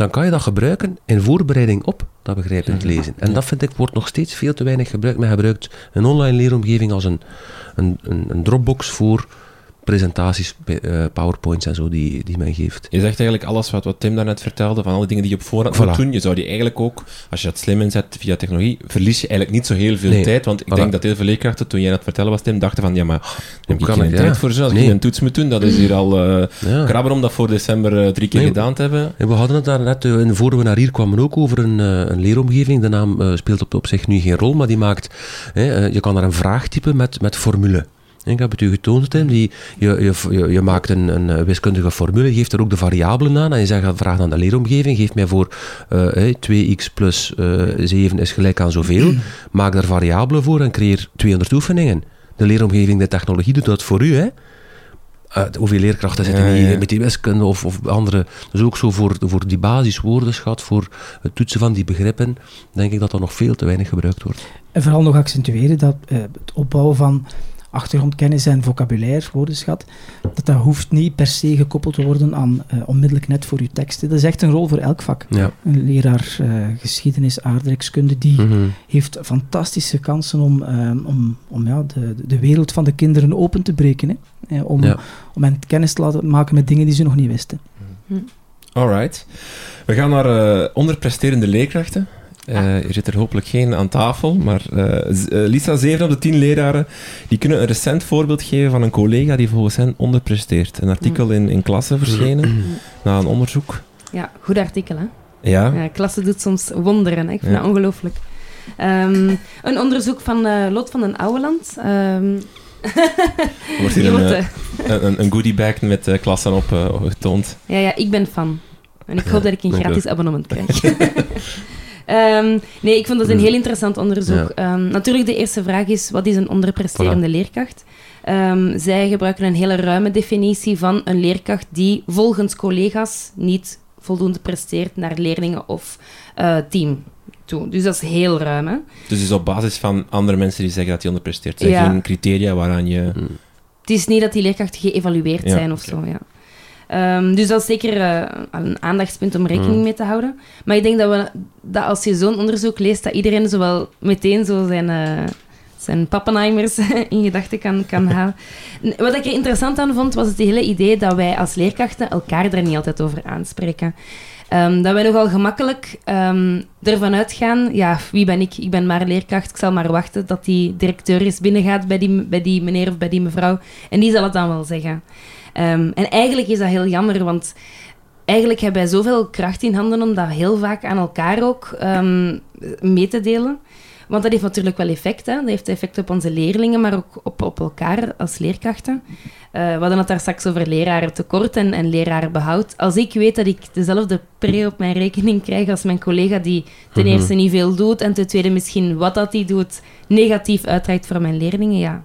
dan kan je dat gebruiken in voorbereiding op dat begrijpend lezen. En dat vind ik wordt nog steeds veel te weinig gebruikt. Men gebruikt een online leeromgeving als een, een, een, een dropbox voor presentaties, eh, powerpoints en zo die, die men geeft. Je zegt eigenlijk alles wat, wat Tim daarnet vertelde, van alle dingen die je op voorhand Voilà. moet doen. Je zou die eigenlijk ook, als je dat slim inzet via technologie, verlies je eigenlijk niet zo heel veel Nee. tijd. Want ik Voilà. denk dat heel veel leerkrachten, toen jij het vertellen was, Tim, dachten van, ja, maar daar heb ik kan geen tijd ja. voor zo. Als Nee. ik een toets moet doen, dat is hier al Ja. krabber om dat voor december eh, drie keer Nee. gedaan te hebben. En we hadden het daar net, in voor we naar hier kwamen, ook over een, een leeromgeving. De naam speelt op, op zich nu geen rol, maar die maakt... je kan daar een vraag typen met, met formule. Ik heb het u getoond, Tim. Die, je, je, je, maakt een, een eh, wiskundige formule, geeft er ook de variabelen aan en je zegt, vraag aan de leeromgeving, geef mij voor eh, hè, 2x plus eh 7 is gelijk aan zoveel. Maak daar variabelen voor en creëer 200 oefeningen. De leeromgeving, de technologie doet dat voor u, hè. Uh, hoeveel leerkrachten zitten Ja, met die wiskunde of, of andere. Dus ook zo voor, voor die basiswoordenschat, voor het toetsen van die begrippen, denk ik dat dat nog veel te weinig gebruikt wordt. En vooral nog accentueren dat eh, het opbouwen van achtergrondkennis en vocabulaire, woordenschat, dat dat hoeft niet per se gekoppeld te worden aan eh, onmiddellijk net voor uw teksten. Dat is echt een rol voor elk vak. Ja. Een leraar eh, geschiedenis, aardrijkskunde, die Mhm. heeft fantastische kansen om, eh, om, om ja, de, de wereld van de kinderen open te breken. Hè? Eh, om, Ja. om hen kennis te laten maken met dingen die ze nog niet wisten. Alright. We gaan naar uh, onderpresterende leerkrachten. Uh, er zit er hopelijk geen aan tafel, maar uh, Lisa, 7 op de 10 leraren die kunnen een recent voorbeeld geven van een collega die volgens hen onderpresteert. Een artikel mm. in, in klasse verschenen mm. na een onderzoek. Ja, goed artikel hè? Ja. ja klasse doet soms wonderen, hè? ik vind ja. dat ongelooflijk. Um, een onderzoek van uh, Lot van den Ouweland. Um, wordt hier een, een, een goodiebag met klassen op getoond. Ja, ja, ik ben fan. En ik hoop dat ik een gratis abonnement krijg. um, nee, ik vond dat een heel interessant onderzoek. Ja. Um, natuurlijk, de eerste vraag is, wat is een onderpresterende voilà. leerkracht? Um, zij gebruiken een hele ruime definitie van een leerkracht die volgens collega's niet voldoende presteert naar leerlingen of uh, team. Toe. Dus dat is heel ruim. Hè? Dus is op basis van andere mensen die zeggen dat hij onderpresteert. zijn ja. geen criteria waaraan je... Hmm. Het is niet dat die leerkrachten geëvalueerd ja, zijn of okay. zo, ja. Um, dus dat is zeker uh, een aandachtspunt om rekening mm. mee te houden. Maar ik denk dat, we, dat als je zo'n onderzoek leest, dat iedereen zowel meteen zo zijn, uh, zijn pappenheimers in gedachten kan, kan halen. Wat ik er interessant aan vond, was het hele idee dat wij als leerkrachten elkaar er niet altijd over aanspreken. Um, dat wij nogal gemakkelijk um, ervan uitgaan, ja, wie ben ik? Ik ben maar leerkracht, ik zal maar wachten dat die directeur eens binnengaat bij die, bij die meneer of bij die mevrouw. En die zal het dan wel zeggen. Um, en eigenlijk is dat heel jammer, want eigenlijk hebben wij zoveel kracht in handen om dat heel vaak aan elkaar ook mee te delen. Want dat heeft natuurlijk wel effect. Hè? Dat heeft effect op onze leerlingen, maar ook op, op elkaar als leerkrachten. Uh, we hadden het daar straks over leraren tekort en, en lerarenbehoud. Als ik weet dat ik dezelfde pre op mijn rekening krijg als mijn collega die ten Mhm. eerste niet veel doet en ten tweede misschien wat dat die doet negatief uitdraait voor mijn leerlingen, ja,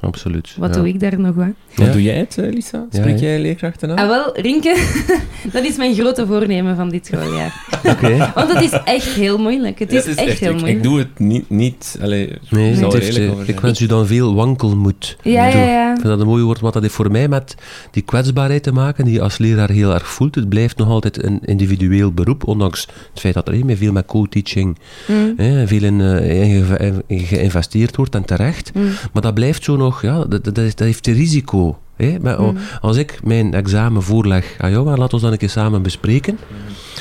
Absoluut. wat ja. doe ik daar nog aan? Wat doe jij het, eh, Lisa? Spreek Ja, jij leerkrachten aan? Ah, wel, Rinke, dat is mijn grote voornemen van dit schooljaar. Oké. Want het is echt heel moeilijk. Het Ja, is, echt, heel ik, moeilijk. ik doe het niet... niet allee, Nee, ik zal het heeft, eh, over ik wens u dan veel wankelmoed. Ja, ja, ja. Ik vind dat een mooi woord, wat dat heeft voor mij met die kwetsbaarheid te maken, die je als leraar heel erg voelt. Het blijft nog altijd een individueel beroep, ondanks het feit dat er eh, veel met co-teaching Mm, veel in, eh, in ge- in geïnvesteerd wordt en terecht. mm, Maar dat blijft zo nog, ja, dat, dat, dat heeft een risico. Hè? Maar, oh, mm. Als ik mijn examen voorleg aan jou, en laten we dat een keer samen bespreken,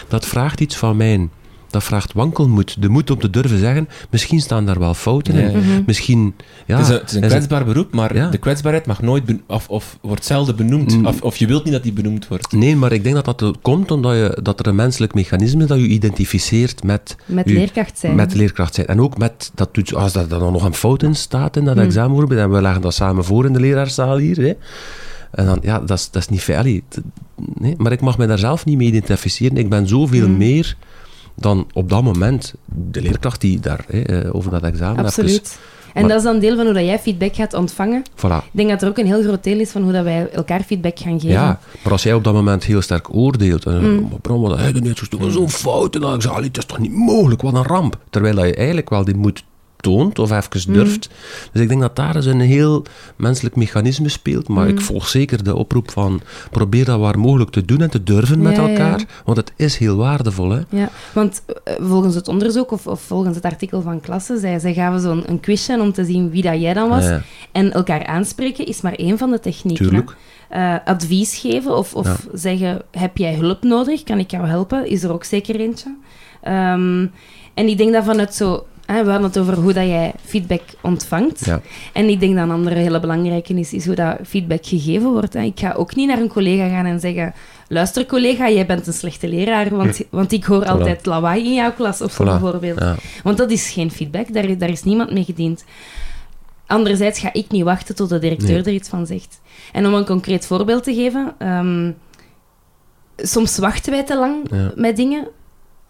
dat vraagt iets van mij. Dat vraagt wankelmoed, de moed om te durven zeggen, misschien staan daar wel fouten in. Mhm. Misschien, ja... het is een, het is een en ze- kwetsbaar beroep, maar Ja. de kwetsbaarheid mag nooit... ben- of, of wordt zelden benoemd. Mm. Of, of je wilt niet dat die benoemd wordt. Nee, maar ik denk dat dat komt omdat je, dat er een menselijk mechanisme is dat je identificeert met, Met leerkracht zijn. met leerkracht zijn. En ook met, dat doet, als er dan nog een fout in staat in dat Mm. examen bijvoorbeeld, en we leggen dat samen voor in de leraarzaal hier, hè. En dan, ja, dat is, dat is niet fair. Nee, maar ik mag me daar zelf niet mee identificeren. Ik ben zoveel Mm. meer dan op dat moment de leerkracht die daar hè, eh, over dat examen Absoluut. En Maar- dat is dan deel van hoe dat jij feedback gaat ontvangen. Voilà. Ik denk dat er ook een heel groot deel is van hoe dat wij elkaar feedback gaan geven. Ja, maar als jij op dat moment heel sterk oordeelt, en Mm. wat heb je net zo zo'n fout, en dan zeg is toch niet mogelijk, wat een ramp. Terwijl dat je eigenlijk wel die moed toont, of even Mm. durft. Dus ik denk dat daar eens een heel menselijk mechanisme speelt, maar Mm. ik volg zeker de oproep van, probeer dat waar mogelijk te doen en te durven met Ja, ja, ja. elkaar, want het is heel waardevol, hè. Ja, want eh, volgens het onderzoek of, of volgens het artikel van klasse, zij, zij gaven zo'n een quizje om te zien wie dat jij dan was. Ja, En elkaar aanspreken is maar één van de technieken. Eh, advies geven of, of zeggen, heb jij hulp nodig? Kan ik jou helpen? Is er ook zeker eentje. Ehm, en ik denk dat vanuit zo... hè, we hadden het over hoe dat jij feedback ontvangt. Ja. En ik denk dat een andere hele belangrijke is, is hoe dat feedback gegeven wordt. Hè. Ik ga ook niet naar een collega gaan en zeggen... Luister collega, jij bent een slechte leraar, want, want ik hoor Voilà. altijd lawaai in jouw klas of Voilà. bijvoorbeeld. Ja. Want dat is geen feedback, daar, daar is niemand mee gediend. Anderzijds ga ik niet wachten tot de directeur Nee. er iets van zegt. En om een concreet voorbeeld te geven, ehm, soms wachten wij te lang Ja. met dingen.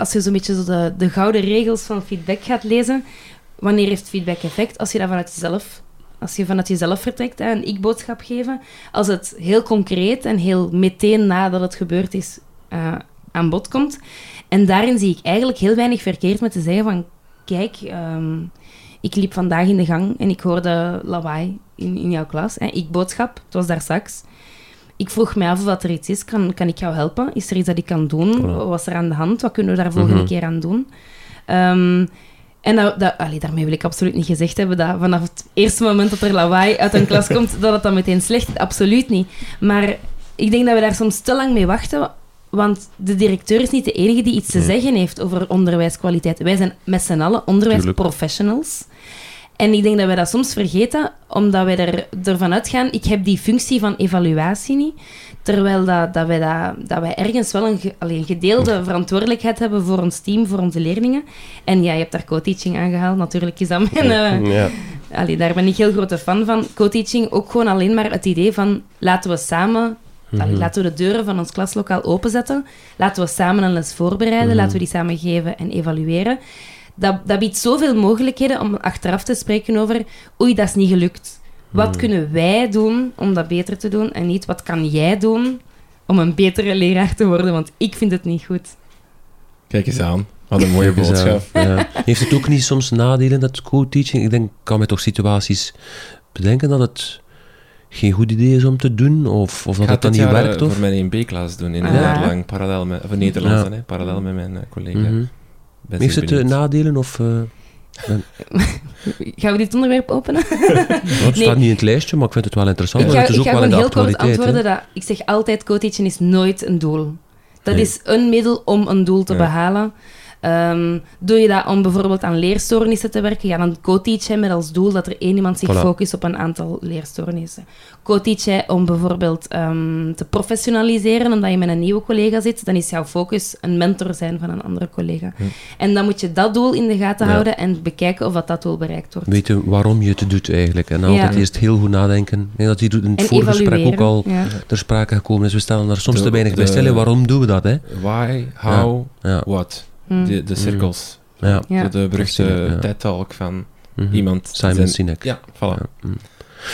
Als je zo'n beetje zo de, de gouden regels van feedback gaat lezen, wanneer heeft feedback effect? Als je dat vanuit jezelf, als je vanuit jezelf vertrekt, hè, een ik-boodschap geven. Als het heel concreet en heel meteen nadat het gebeurd is eh, aan bod komt. En daarin zie ik eigenlijk heel weinig verkeerd met te zeggen van, kijk, ehm, ik liep vandaag in de gang en ik hoorde lawaai in, in jouw klas. Ik-boodschap, het was daar straks. Ik vroeg mij af of dat er iets is. Kan, kan ik jou helpen? Is er iets dat ik kan doen? Wat was er aan de hand? Wat kunnen we daar volgende Mhm. keer aan doen? Ehm, en dat, dat, allee, daarmee wil ik absoluut niet gezegd hebben dat vanaf het eerste moment dat er lawaai uit een klas komt, dat het dan meteen slecht is. Absoluut niet. Maar ik denk dat we daar soms te lang mee wachten Want de directeur is niet de enige die iets te zeggen heeft over onderwijskwaliteit. Wij zijn met z'n allen onderwijsprofessionals. En ik denk dat wij dat soms vergeten, omdat wij er, ervan uitgaan, ik heb die functie van evaluatie niet. Terwijl dat, dat, wij, dat, dat wij ergens wel een, ge, allee, een gedeelde verantwoordelijkheid hebben voor ons team, voor onze leerlingen. En ja, je hebt daar co-teaching aangehaald. Natuurlijk is dat mijn... eh, Ja. allee, daar ben ik heel grote fan van. Co-teaching, ook gewoon alleen maar het idee van... Laten we samen... allee, laten we de deuren van ons klaslokaal openzetten. Laten we samen een les voorbereiden. Laten we die samen geven en evalueren. Dat, dat biedt zoveel mogelijkheden om achteraf te spreken over... Oei, dat is niet gelukt. Wat kunnen wij doen om dat beter te doen? En niet, wat kan jij doen om een betere leraar te worden? Want ik vind het niet goed. Kijk eens aan. Wat een mooie boodschap. ja. Heeft het ook niet soms nadelen, dat co-teaching? Ik denk, ik kan me toch situaties bedenken dat het geen goed idee is om te doen, of, of dat ga het dan niet werkt, eh, of? voor mijn 1B-klas doen, in een Ah. jaar lang, parallel met, of Nederlands, Ja. dan, hè, parallel met mijn eh, collega. Mhm. Ben Heeft het nadelen, of... eh, Gaan we dit onderwerp openen? nou, het Nee. staat niet in het lijstje, maar ik vind het wel interessant, Ik ga, het is ik ook ga wel in de heel kort antwoorden. Dat, ik zeg altijd, co-teaching is nooit een doel. Dat Nee. is een middel om een doel te Ja. behalen. Ehm, doe je dat om bijvoorbeeld aan leerstoornissen te werken, ja, dan co-teach je met als doel dat er één iemand zich Voilà. focust op een aantal leerstoornissen. Co-teach je om bijvoorbeeld ehm, te professionaliseren, omdat je met een nieuwe collega zit, dan is jouw focus een mentor zijn van een andere collega. Hm. En dan moet je dat doel in de gaten Ja. houden en bekijken of dat, dat doel bereikt wordt. Weten waarom je het doet eigenlijk. En altijd Ja. eerst heel goed nadenken. Ik denk dat hier in het en voorgesprek ook al Ja. ter sprake gekomen is. We stellen daar soms De- te weinig bij stillen. Waarom doen we dat? Hè? Why, how, Ja. what. Hm. De, de cirkels. Ja. Ja. De, de beruchte Ja. TED-talk van Mhm. iemand. Simon zijn- Sinek. Ja, voilà. Ja. Mm.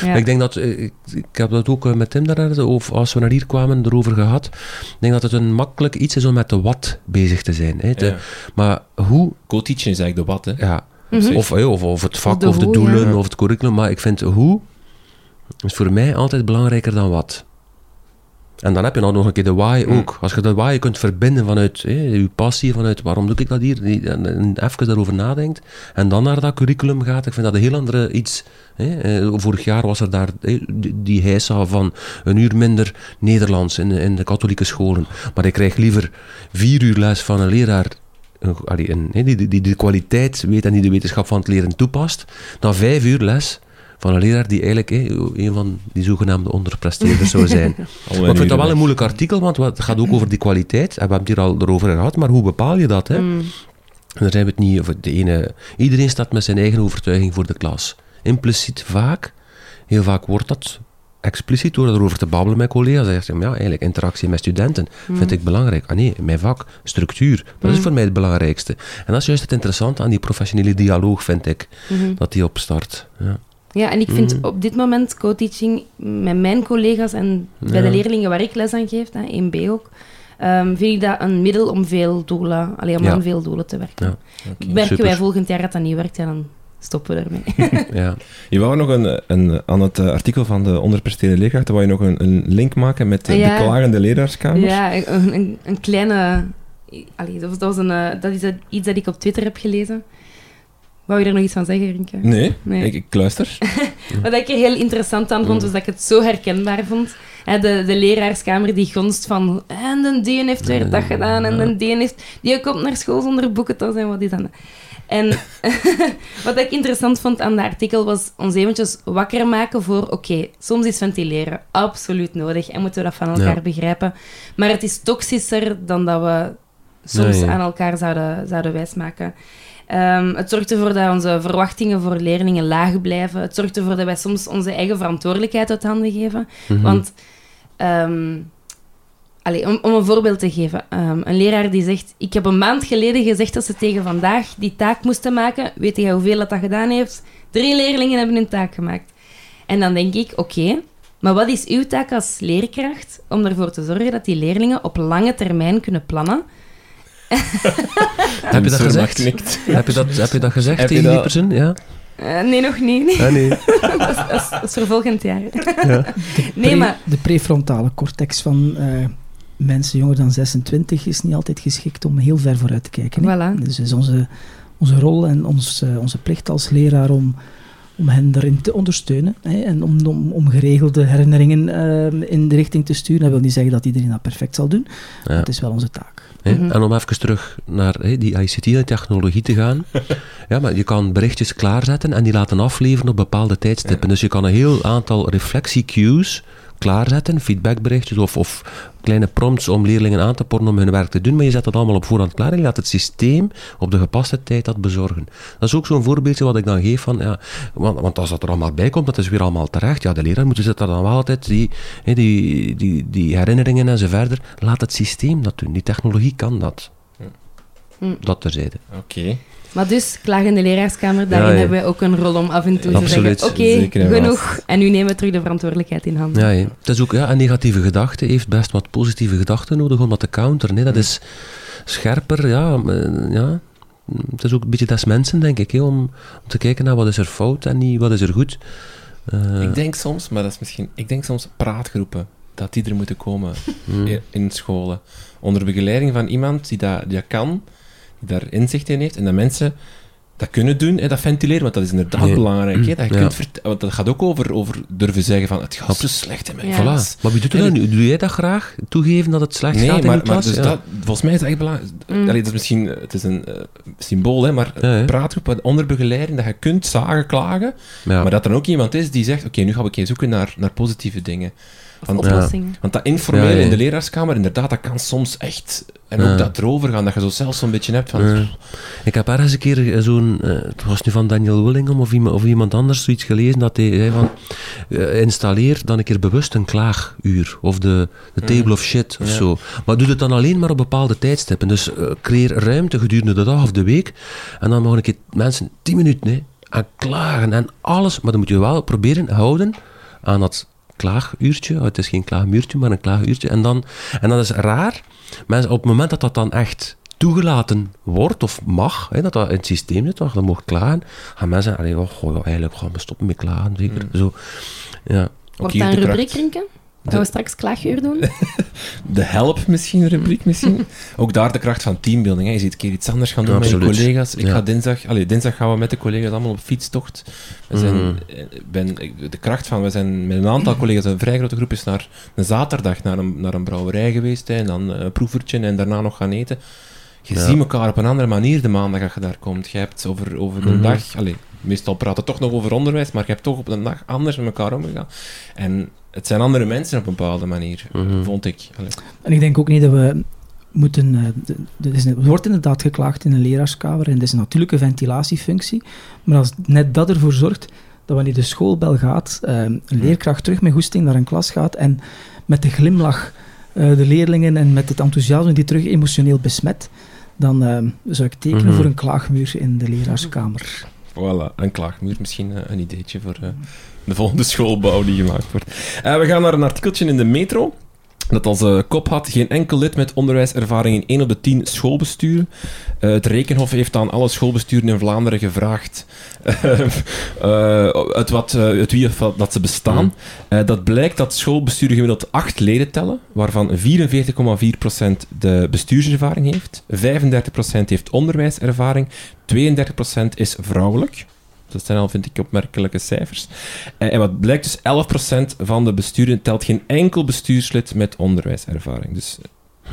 Ja. Ik denk dat, eh, ik, ik heb dat ook eh, met Tim daar, of als we naar hier kwamen, erover gehad. Ik denk dat het een makkelijk iets is om met de wat bezig te zijn. Hè. De- Ja. Maar hoe, Co-teaching is eigenlijk de wat, hè. ja, Mhm. of, eh, of, of het vak, de of de, hoe, doelen, ja. of het curriculum. Maar ik vind hoe is voor mij altijd belangrijker dan wat. En dan heb je nou nog een keer de why Mm. ook. Als je de why kunt verbinden vanuit je passie, vanuit waarom doe ik dat hier, en, en even daarover nadenkt, en dan naar dat curriculum gaat, ik vind dat een heel andere iets. Eh, vorig jaar was er daar die, heisa van een uur minder Nederlands in, de- in de katholieke scholen. Maar ik krijg liever vier uur les van een leraar die, die, die de kwaliteit weet en die de wetenschap van het leren toepast, dan vijf uur les van een leraar die eigenlijk hè, een van die zogenaamde onderpresteerders zou zijn. Maar ik vind dat wel een moeilijk artikel, want het gaat ook over die kwaliteit. En we hebben het hier al erover gehad, maar hoe bepaal je dat? Hè? Mm. En daar zijn we het niet over. De ene, iedereen staat met zijn eigen overtuiging voor de klas. Impliciet vaak, heel vaak wordt dat expliciet door erover te babbelen met collega's. Dan zeg je, ja, eigenlijk interactie met studenten vind ik belangrijk. Ah nee, mijn vak, structuur, dat is Mm. voor mij het belangrijkste. En dat is juist het interessante aan die professionele dialoog, vind ik, Mhm. dat die opstart. Ja. Ja, en ik vind Mhm. op dit moment co-teaching met mijn collega's en bij Ja. de leerlingen waar ik les aan geef, hè, 1B ook, ehm, vind ik dat een middel om veel doelen, allee, om Ja. aan veel doelen te werken. Ja. Merken super. wij volgend jaar dat dat niet werkt, ja, dan stoppen we ermee. Ja. Je wou nog een, een, aan het eh, artikel van de onderpresteerde leerkrachten, wou je nog een, een link maken met de, Ja. de klagende leraarskamer? ja, een, een, een kleine... Allee, dat, was, een, eh, dat is iets dat ik op Twitter heb gelezen. Wou je er nog iets van zeggen, Rinke? Nee, Nee. Ik, ik luister. Wat ik er heel interessant aan vond, was dat ik het zo herkenbaar vond. De, de leraarskamer die gonst van... En de dien heeft weer dat gedaan. En de dien heeft... Die komt naar school zonder boekentas en wat is dat? En wat ik interessant vond aan dat artikel was ons eventjes wakker maken voor... Oké, soms is ventileren absoluut nodig en moeten we dat van elkaar Ja. begrijpen. Maar het is toxischer dan dat we soms Nee, ja. aan elkaar zouden, zouden wijsmaken. Ehm, het zorgt ervoor dat onze verwachtingen voor leerlingen laag blijven. Het zorgt ervoor dat wij soms onze eigen verantwoordelijkheid uit handen geven. Mhm. Want, allee, om, om een voorbeeld te geven. ehm, een leraar die zegt... Ik heb een maand geleden gezegd dat ze tegen vandaag die taak moesten maken. Weet je hoeveel dat, dat gedaan heeft? Drie leerlingen hebben een taak gemaakt. En dan denk ik, oké... maar wat is uw taak als leerkracht om ervoor te zorgen dat die leerlingen op lange termijn kunnen plannen? Heb je dat gezegd? Heb je dat, heb je dat gezegd Heb je tegen die persoon? Ja? Eh, nee, nog niet. Nee. Ah, nee. dat, is, dat is- dat is voor volgend jaar. Ja. Nee, Pre- maar... De prefrontale cortex van eh, mensen jonger dan 26 is niet altijd geschikt om heel ver vooruit te kijken. hè. Voilà. Dus het is onze, onze rol en ons, eh, onze plicht als leraar om om hen daarin te ondersteunen hè, en om, om, om geregelde herinneringen uh, in de richting te sturen. Dat wil niet zeggen dat iedereen dat perfect zal doen, ja. het is wel onze taak. Hè? Mm -hmm. En om even terug naar hè, die ICT en technologie te gaan. ja, maar je kan berichtjes klaarzetten en die laten afleveren op bepaalde tijdstippen. Ja. Dus je kan een heel aantal reflectie-cues klaarzetten, feedbackberichtjes of, of kleine prompts om leerlingen aan te porren om hun werk te doen, maar je zet dat allemaal op voorhand klaar en je laat het systeem op de gepaste tijd dat bezorgen. Dat is ook zo'n voorbeeldje wat ik dan geef van, ja, want, want, als dat er allemaal bij komt, dat is weer allemaal terecht. Ja, de leraar moet dus dan wel altijd die, die, die, die herinneringen en zo verder, laat het systeem dat doen. Die technologie kan dat. Hm. Dat terzijde. Oké. Okay. Maar dus, klaag in de leraarskamer, daarin ja, ja. hebben wij ook een rol om af en toe ja, te absoluut. zeggen, oké, okay, genoeg, en nu nemen we terug de verantwoordelijkheid in handen. Ja, ja. Het is ook, ja, een negatieve gedachte heeft best wat positieve gedachten nodig om dat te counteren. Nee, dat is scherper, ja, ja. Het is ook een beetje des mensen, denk ik, hè, om, om te kijken naar wat is er fout en niet wat is er goed. Uh, ik denk soms, maar dat is misschien, ik denk soms praatgroepen, dat die er moeten komen Hmm. in scholen. Onder begeleiding van iemand die dat, die dat kan, die daar inzicht in heeft en dat mensen dat kunnen doen en dat ventileren, want dat is inderdaad Nee. belangrijk. Hè? Dat, je Ja. kunt vert- want dat gaat ook over, over durven zeggen van het gaat zo slecht in mijn Ja. Voilà. Maar wie doet dat En nu? Doe jij dat graag? Toegeven dat het slecht Nee, gaat in maar, maar dus Ja. dat, volgens mij is dat echt belangrijk. Mm. Allee, dat is misschien het is een eh, symbool, hè, maar Ja, praatgroep onder begeleiding, dat je kunt zagen, klagen, Ja. maar dat er ook iemand is die zegt, oké, nu ga ik eens zoeken naar, naar positieve dingen. Want, dat informeel Ja, ja. in de leraarskamer, inderdaad, dat kan soms echt... En ook dat erover gaan, dat je zo zelf zo'n beetje hebt van... Ja. Ik heb ergens een keer eh, zo'n, eh, het was nu van Daniel Willingham of iemand, of iemand anders, zoiets gelezen dat hij zei van, eh, installeer dan een keer bewust een klaaguur, of de, de table of shit, of Ja. zo. Maar doe het dan alleen maar op bepaalde tijdstippen. Dus creëer ruimte gedurende de dag of de week, en dan mogen een keer mensen 10 minuten hè, aan klagen en alles, maar dan moet je wel proberen houden aan dat klaaguurtje. Oh, het is geen klaagmuurtje, maar een klaaguurtje. En, dan, en dat is raar. Mensen, op het moment dat dat dan echt toegelaten wordt of mag, hè, dat dat in het systeem zit, dat je mag klagen, gaan mensen zeggen, oh, goh, ja, eigenlijk gaan we stoppen met klagen, zeker. Zo, ja. Wordt dat een rubriek, kracht. Gaan we straks klaaguur doen? De help misschien, een rubriek misschien. ook daar de kracht van teambuilding. Hè. Je ziet een keer iets anders gaan doen met je collega's. Ik Ja. ga dinsdag... Allee, dinsdag gaan we met de collega's allemaal op fietstocht. We zijn, Mhm. eh, ben, de kracht van... We zijn met een aantal collega's, een vrij grote groep, is naar een zaterdag naar een, naar een brouwerij geweest. Hè, en dan eh, een proevertje en daarna nog gaan eten. Je Ja. ziet elkaar op een andere manier de maandag dat je daar komt. Je hebt over, over de Mhm. dag... Allee, meestal praten we toch nog over onderwijs, maar je hebt toch op een dag anders met elkaar omgegaan. En het zijn andere mensen op een bepaalde manier, Mhm. vond ik. Allee. En ik denk ook niet dat we moeten... eh, er is- wordt inderdaad geklaagd in een leraarskamer en dat is een natuurlijke ventilatiefunctie. Maar als net dat ervoor zorgt dat wanneer de schoolbel gaat, eh, een leerkracht terug met goesting naar een klas gaat en met de glimlach eh, de leerlingen en met het enthousiasme die terug emotioneel besmet, dan zou ik tekenen Mhm. voor een klaagmuur in de leraarskamer. Voilà, een klaagmuur. Misschien een ideetje voor eh, de volgende schoolbouw die gemaakt wordt. Eh, we gaan naar een artikeltje in de Metro. Dat als eh, kop had, geen enkel lid met onderwijservaring in 1 op de 10 schoolbesturen. Eh, het Rekenhof heeft aan alle schoolbesturen in Vlaanderen gevraagd uit, wat, uit wie of wat dat ze bestaan. Mm. Dat blijkt dat schoolbesturen gemiddeld 8 leden tellen, waarvan 44,4% de bestuurservaring heeft, 35% heeft onderwijservaring, 32% is vrouwelijk. Dat zijn al, vind ik, opmerkelijke cijfers. En, en wat blijkt dus, 11% van de besturen telt geen enkel bestuurslid met onderwijservaring. Dus,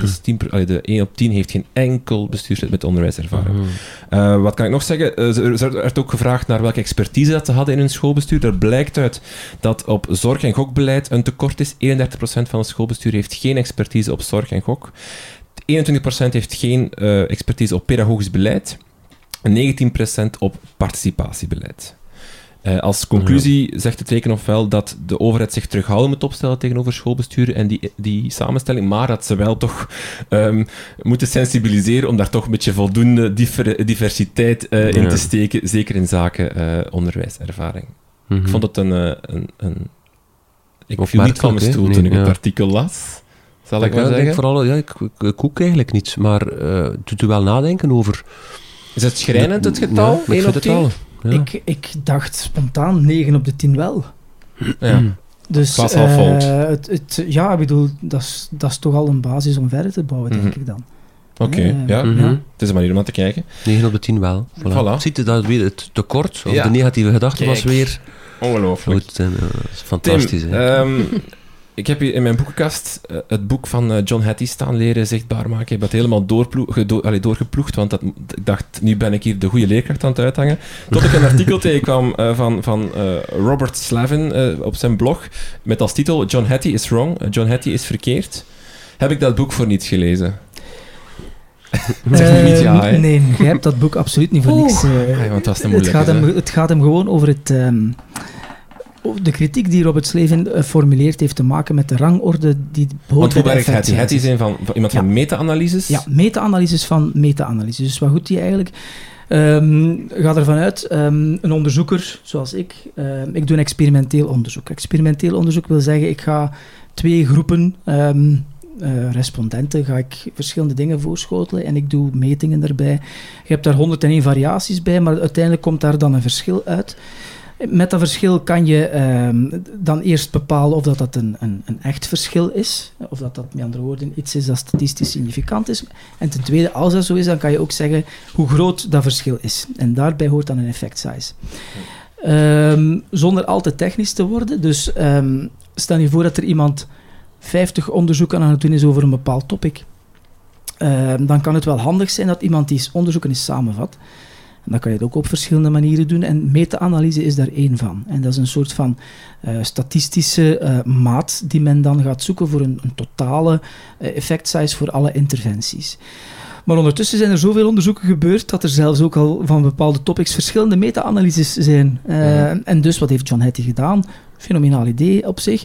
dus 10, per- allee, de 1 op 10 heeft geen enkel bestuurslid met onderwijservaring. Mhm. Eh, wat kan ik nog zeggen? Eh, er er werd ook gevraagd naar welke expertise dat ze hadden in hun schoolbestuur. Er blijkt uit dat op zorg- en gokbeleid een tekort is. 31% van het schoolbestuur heeft geen expertise op zorg en gok. 21% heeft geen eh, expertise op pedagogisch beleid. En 19% op participatiebeleid. Eh, als conclusie zegt het Rekenhof wel dat de overheid zich terughouden moet opstellen tegenover schoolbesturen en die, die samenstelling, maar dat ze wel toch ehm, moeten sensibiliseren om daar toch een beetje voldoende diver- diversiteit eh, in Ja. te steken, zeker in zaken eh, onderwijservaring. Mhm. Ik vond het een... een, een ik viel niet van mijn stoel Nee, toen ik het artikel las. Zal ik denk zeggen. vooral, ja, ik, ik, koek eigenlijk niets, maar doet u wel nadenken over... Is het schrijnend, het getal? Ja, ik 1 vind op het 10? wel. Ja. Ik, ik dacht spontaan 9 op de 10 wel. Ja. Dus, Klas al eh, het, het, ja, ik bedoel, dat is, dat is toch al een basis om verder te bouwen, denk Mhm. ik dan. Oké, ja. Mhm. Het is een manier om naar te kijken. 9 op de 10 wel. Voilà. Voilà. Ziet u dat weer het tekort, of Ja. de negatieve gedachte was weer Ongelooflijk. goed. En, eh, fantastisch. Tim, hè. Ik heb hier in mijn boekenkast eh, het boek van eh, John Hattie staan, Leren zichtbaar maken. Ik heb dat helemaal allee, doorgeploegd, want dat, ik dacht, nu ben ik hier de goede leerkracht aan het uithangen. Tot ik een artikel tegenkwam eh, van, van Robert Slavin op zijn blog, met als titel John Hattie is wrong, John Hattie is verkeerd. Heb ik dat boek voor niets gelezen? niet ja, hè? Ehm, Nee, jij hebt dat boek absoluut niet voor niks. Ja, want dat is te het, gaat hè. hem, het gaat hem gewoon over het... ehm, de kritiek die Robert Slevin eh, formuleert heeft te maken met de rangorde die hoort Want hoe werkt Hattie? Hattie is een van, van iemand Ja. van meta-analyses? Ja, meta-analyses van meta-analyses. Dus wat goed die eigenlijk... ehm ga ervan uit, ehm, een onderzoeker zoals ik, ehm, ik doe een experimenteel onderzoek. Experimenteel onderzoek wil zeggen, ik ga twee groepen eh, respondenten, ga ik verschillende dingen voorschotelen en ik doe metingen daarbij. Je hebt daar 101 variaties bij, maar uiteindelijk komt daar dan een verschil uit. Met dat verschil kan je ehm, dan eerst bepalen of dat, dat een, een, echt verschil is, of dat dat met andere woorden iets is dat statistisch significant is. En ten tweede, als dat zo is, dan kan je ook zeggen hoe groot dat verschil is. En daarbij hoort dan een effect size. Ehm, zonder al te technisch te worden. Dus ehm, stel je voor dat er iemand 50 onderzoeken aan het doen is over een bepaald topic. Dan kan het wel handig zijn dat iemand die onderzoeken eens samenvat. En dan kan je het ook op verschillende manieren doen. En meta-analyse is daar één van. En dat is een soort van eh, statistische eh, maat die men dan gaat zoeken voor een, een totale eh, effect size voor alle interventies. Maar ondertussen zijn er zoveel onderzoeken gebeurd dat er zelfs ook al van bepaalde topics verschillende meta-analyses zijn. Mhm. En dus wat heeft John Hattie gedaan? Fenomenaal idee op zich.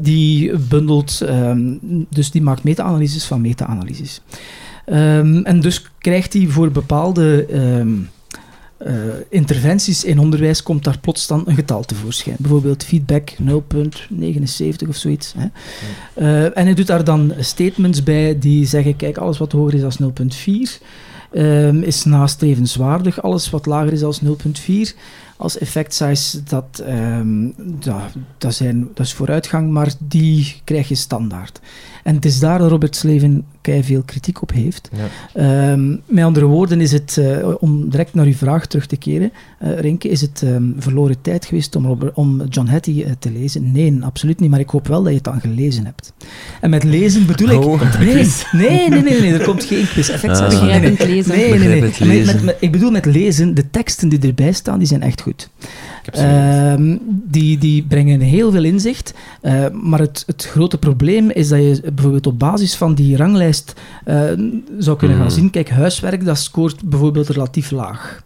Die bundelt, ehm, dus die maakt meta-analyses van meta-analyses. Ehm, en dus krijgt hij voor bepaalde ehm, eh, interventies in onderwijs komt daar plots dan een getal tevoorschijn. Bijvoorbeeld feedback 0,79 of zoiets. Hè. Eh, en hij doet daar dan statements bij die zeggen, kijk, alles wat hoger is dan 0,4 ehm, is nastrevenswaardig. Alles wat lager is dan 0,4 als effect size, dat, ehm, ja, dat, zijn, dat is vooruitgang, maar die krijg je standaard. En het is daar dat Robert Slevin veel kritiek op heeft. Ja. Ehm, met andere woorden is het, eh, om direct naar uw vraag terug te keren, eh Renke, is het ehm, verloren tijd geweest om, Robert- om John Hattie eh, te lezen? Nee, absoluut niet, maar ik hoop wel dat je het dan gelezen hebt. En met lezen bedoel ik... Oh, er nee, nee, nee, nee, nee, er komt geen quiz. Effect Ah. size- nee, nee. Nee, nee, nee. Begrijpend Met- lezen. met- met- ik bedoel met lezen, de teksten die erbij staan, die zijn echt goed. Ehm, die, die brengen heel veel inzicht. eh, maar het, het grote probleem is dat je bijvoorbeeld op basis van die ranglijst eh, zou kunnen gaan Hmm. zien, kijk, huiswerk, dat scoort bijvoorbeeld relatief laag.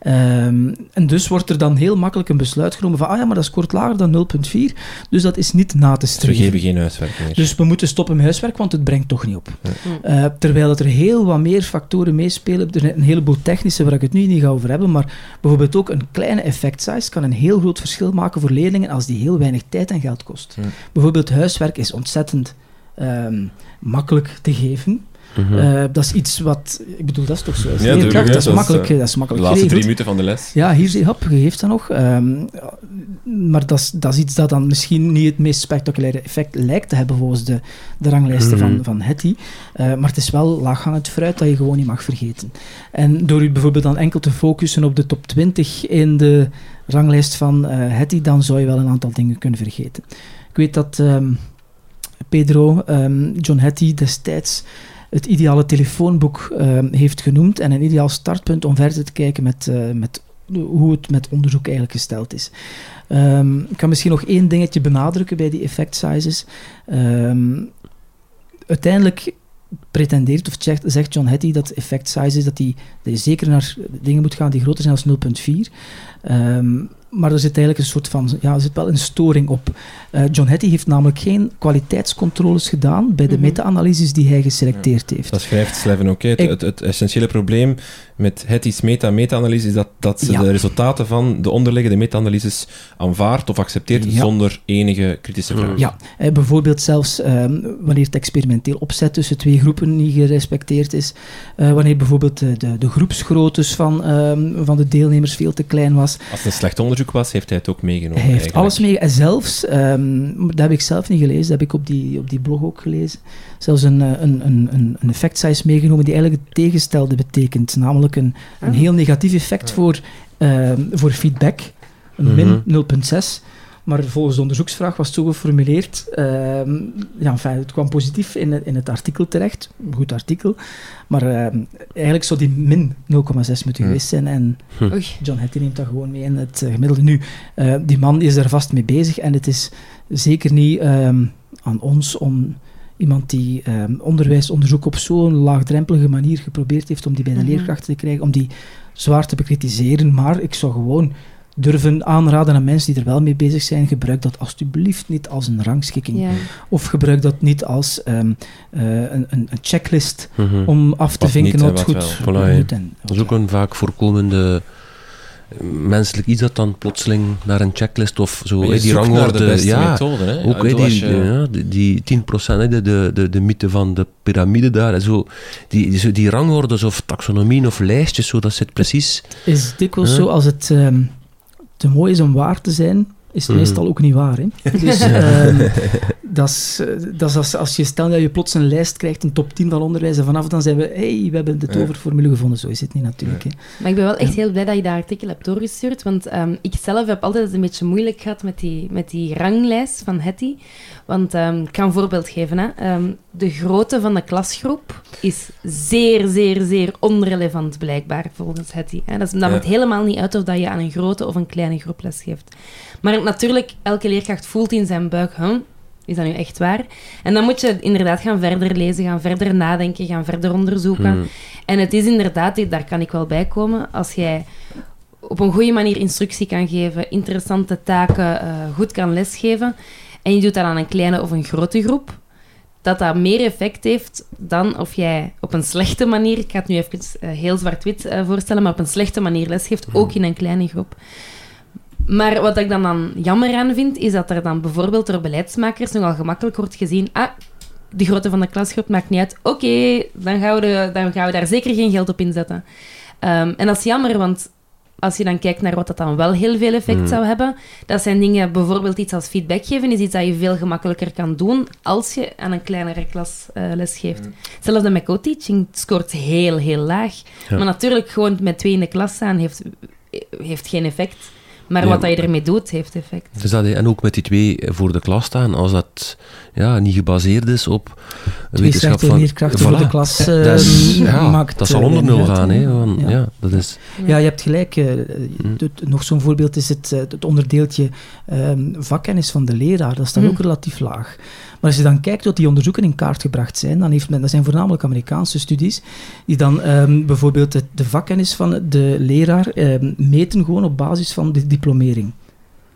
Ehm, en dus wordt er dan heel makkelijk een besluit genomen van, ah ja, maar dat scoort lager dan 0,4, dus dat is niet na te Dus we streven. geven geen huiswerk meer. Dus we moeten stoppen met huiswerk, want het brengt toch niet op. Ja. Eh, terwijl dat er heel wat meer factoren meespelen. Er zijn een heleboel technische waar ik het nu niet ga over hebben, maar bijvoorbeeld ook een kleine effect size kan een heel groot verschil maken voor leerlingen als die heel weinig tijd en geld kost. Ja. Bijvoorbeeld huiswerk is ontzettend ehm, makkelijk te geven. Mhm. Eh, dat is iets wat... Ik bedoel, dat is toch zo? Als Ja, leerkracht, tuurlijk, dat, is Dat is, makkelijk, eh, dat is de makkelijk laatste drie minuten van de les. Ja, hier zie je, hop, je geeft dat nog. Ehm, maar dat is, dat is iets dat dan misschien niet het meest spectaculaire effect lijkt te hebben volgens de, de ranglijsten Mhm. van, van Hattie. Eh, maar het is wel laaghangend fruit dat je gewoon niet mag vergeten. En door je bijvoorbeeld dan enkel te focussen op de top 20 in de ranglijst van eh Hattie, dan zou je wel een aantal dingen kunnen vergeten. Ik weet dat ehm, Pedro, ehm, John Hattie, destijds het ideale telefoonboek ehm, heeft genoemd en een ideaal startpunt om verder te kijken met, eh, met hoe het met onderzoek eigenlijk gesteld is. Ehm, ik kan misschien nog één dingetje benadrukken bij die effect sizes. Ehm, uiteindelijk pretendeert of zegt, zegt John Hattie dat effect sizes dat, die, zeker naar dingen moet gaan die groter zijn dan 0,4. Ehm, maar er zit eigenlijk een soort van, ja, er zit wel een storing op. Eh, John Hattie heeft namelijk geen kwaliteitscontroles gedaan bij de Mhm. meta-analyses die hij geselecteerd heeft. Dat schrijft Slevin ook. Het, het, het essentiële probleem met Hattie's meta-meta-analyse is dat, dat ze Ja. de resultaten van de onderliggende meta-analyses aanvaardt of accepteert Ja. zonder enige kritische vraag. Ja, eh, bijvoorbeeld zelfs ehm, wanneer het experimenteel opzet tussen twee groepen niet gerespecteerd is. Eh, wanneer bijvoorbeeld de, de, de groepsgroottes van, ehm, van de deelnemers veel te klein was. Als het een slecht onderzoek onderzoek was, heeft hij het ook meegenomen. Hij heeft eigenlijk. alles mee. En zelfs, ehm, dat heb ik zelf niet gelezen, dat heb ik op die, op die blog ook gelezen. Zelfs een, eh, een, een, een, een effect size meegenomen die eigenlijk het tegenstelde betekent. Namelijk een, een Ah. heel negatief effect voor, ehm, voor feedback. Een Mhm. min 0,6. Maar volgens de onderzoeksvraag was het zo geformuleerd. ehm, ja, enfin, het kwam positief in het, in het artikel terecht. Een goed artikel. Maar ehm, eigenlijk zou die min 0,6 moeten Hmm. geweest zijn. En Oei. John Hattie neemt dat gewoon mee in het eh, gemiddelde. Nu, eh, die man is daar vast mee bezig en het is zeker niet ehm, aan ons om iemand die ehm, onderwijsonderzoek op zo'n laagdrempelige manier geprobeerd heeft om die bij de Mhm. leerkrachten te krijgen, om die zwaar te bekritiseren. Maar ik zou gewoon durven aanraden aan mensen die er wel mee bezig zijn, gebruik dat alsjeblieft niet als een rangschikking. Ja. Of gebruik dat niet als ehm, eh, een, een, een checklist Mhm. om af te Wat vinken niet, wat wat goed. Voilà, moet en Dat is ook een vaak voorkomende eh, menselijk iets dat dan plotseling naar een checklist of zo, die zoekt naar rangorde, de beste ja, methode. Hè? ook die, je- ja, die, die 10%, hè, de, de, de, de mythe van de piramide daar, en zo, die, die, zo die rangordes of taxonomieën of lijstjes, zo, dat zit precies... is dikwijls Huh? zo als het ehm, te mooi is om waar te zijn, is het Mhm. meestal ook niet waar. Hè? Dus ehm, dat is, eh, dat is als, als je stel dat je plots een lijst krijgt, een top 10 van onderwijs, en vanaf dan zijn we, hey, we hebben de Ja. toverformule gevonden. Zo is het niet natuurlijk. Hè? Maar ik ben wel echt Ja. heel blij dat je dat artikel hebt doorgestuurd, want ehm, ik zelf heb altijd een beetje moeilijk gehad met die, met die ranglijst van Hetty. Want ehm, ik kan een voorbeeld geven. Hè. Ehm, de grootte van de klasgroep is zeer, zeer, zeer onrelevant blijkbaar volgens Hetty. Hè. Dat, is, dat Ja. maakt helemaal niet uit of dat je aan een grote of een kleine groep lesgeeft. Maar natuurlijk, elke leerkracht voelt in zijn buik, huh, is dat nu echt waar? En dan moet je inderdaad gaan verder lezen, gaan verder nadenken, gaan verder onderzoeken. Hmm. En het is inderdaad, daar kan ik wel bij komen, als jij op een goede manier instructie kan geven, interessante taken eh, goed kan lesgeven, en je doet dat aan een kleine of een grote groep, dat dat meer effect heeft dan of jij op een slechte manier, ik ga het nu even eh, heel zwart-wit eh, voorstellen, maar op een slechte manier lesgeeft, ook in een kleine groep. Maar wat ik dan, dan jammer aan vind, is dat er dan bijvoorbeeld door beleidsmakers nogal gemakkelijk wordt gezien, ah, de grootte van de klasgroep maakt niet uit. Oké, dan, gaan we de- dan gaan we daar zeker geen geld op inzetten. Ehm, en dat is jammer, want als je dan kijkt naar wat dat dan wel heel veel effect Hmm. zou hebben, dat zijn dingen, bijvoorbeeld iets als feedback geven, is iets dat je veel gemakkelijker kan doen als je aan een kleinere klas eh, les geeft. Hmm. Zelfs de McCo-teaching scoort heel, heel laag. Ja. Maar natuurlijk, gewoon met twee in de klas staan heeft, heeft geen effect. Maar Ja. wat dat je ermee doet, heeft effect. Dus dat, en ook met die twee voor de klas staan, als dat ja, niet gebaseerd is op Twee wetenschap van... leerkrachten voor Voilà. de klas Dat, is, ehm, ja, maakt, dat zal eh, onder nul gaan. hè. Ja. ja. dat is... Ja, je hebt gelijk. eh, Mm. het- nog zo'n voorbeeld is het, eh, het onderdeeltje ehm, vakkennis van de leraar. Dat staat Mm. ook relatief laag. Maar als je dan kijkt wat die onderzoeken in kaart gebracht zijn, dan heeft men, dat zijn voornamelijk Amerikaanse studies, die dan ehm, bijvoorbeeld de vakkennis van de leraar ehm, meten gewoon op basis van de diplomering.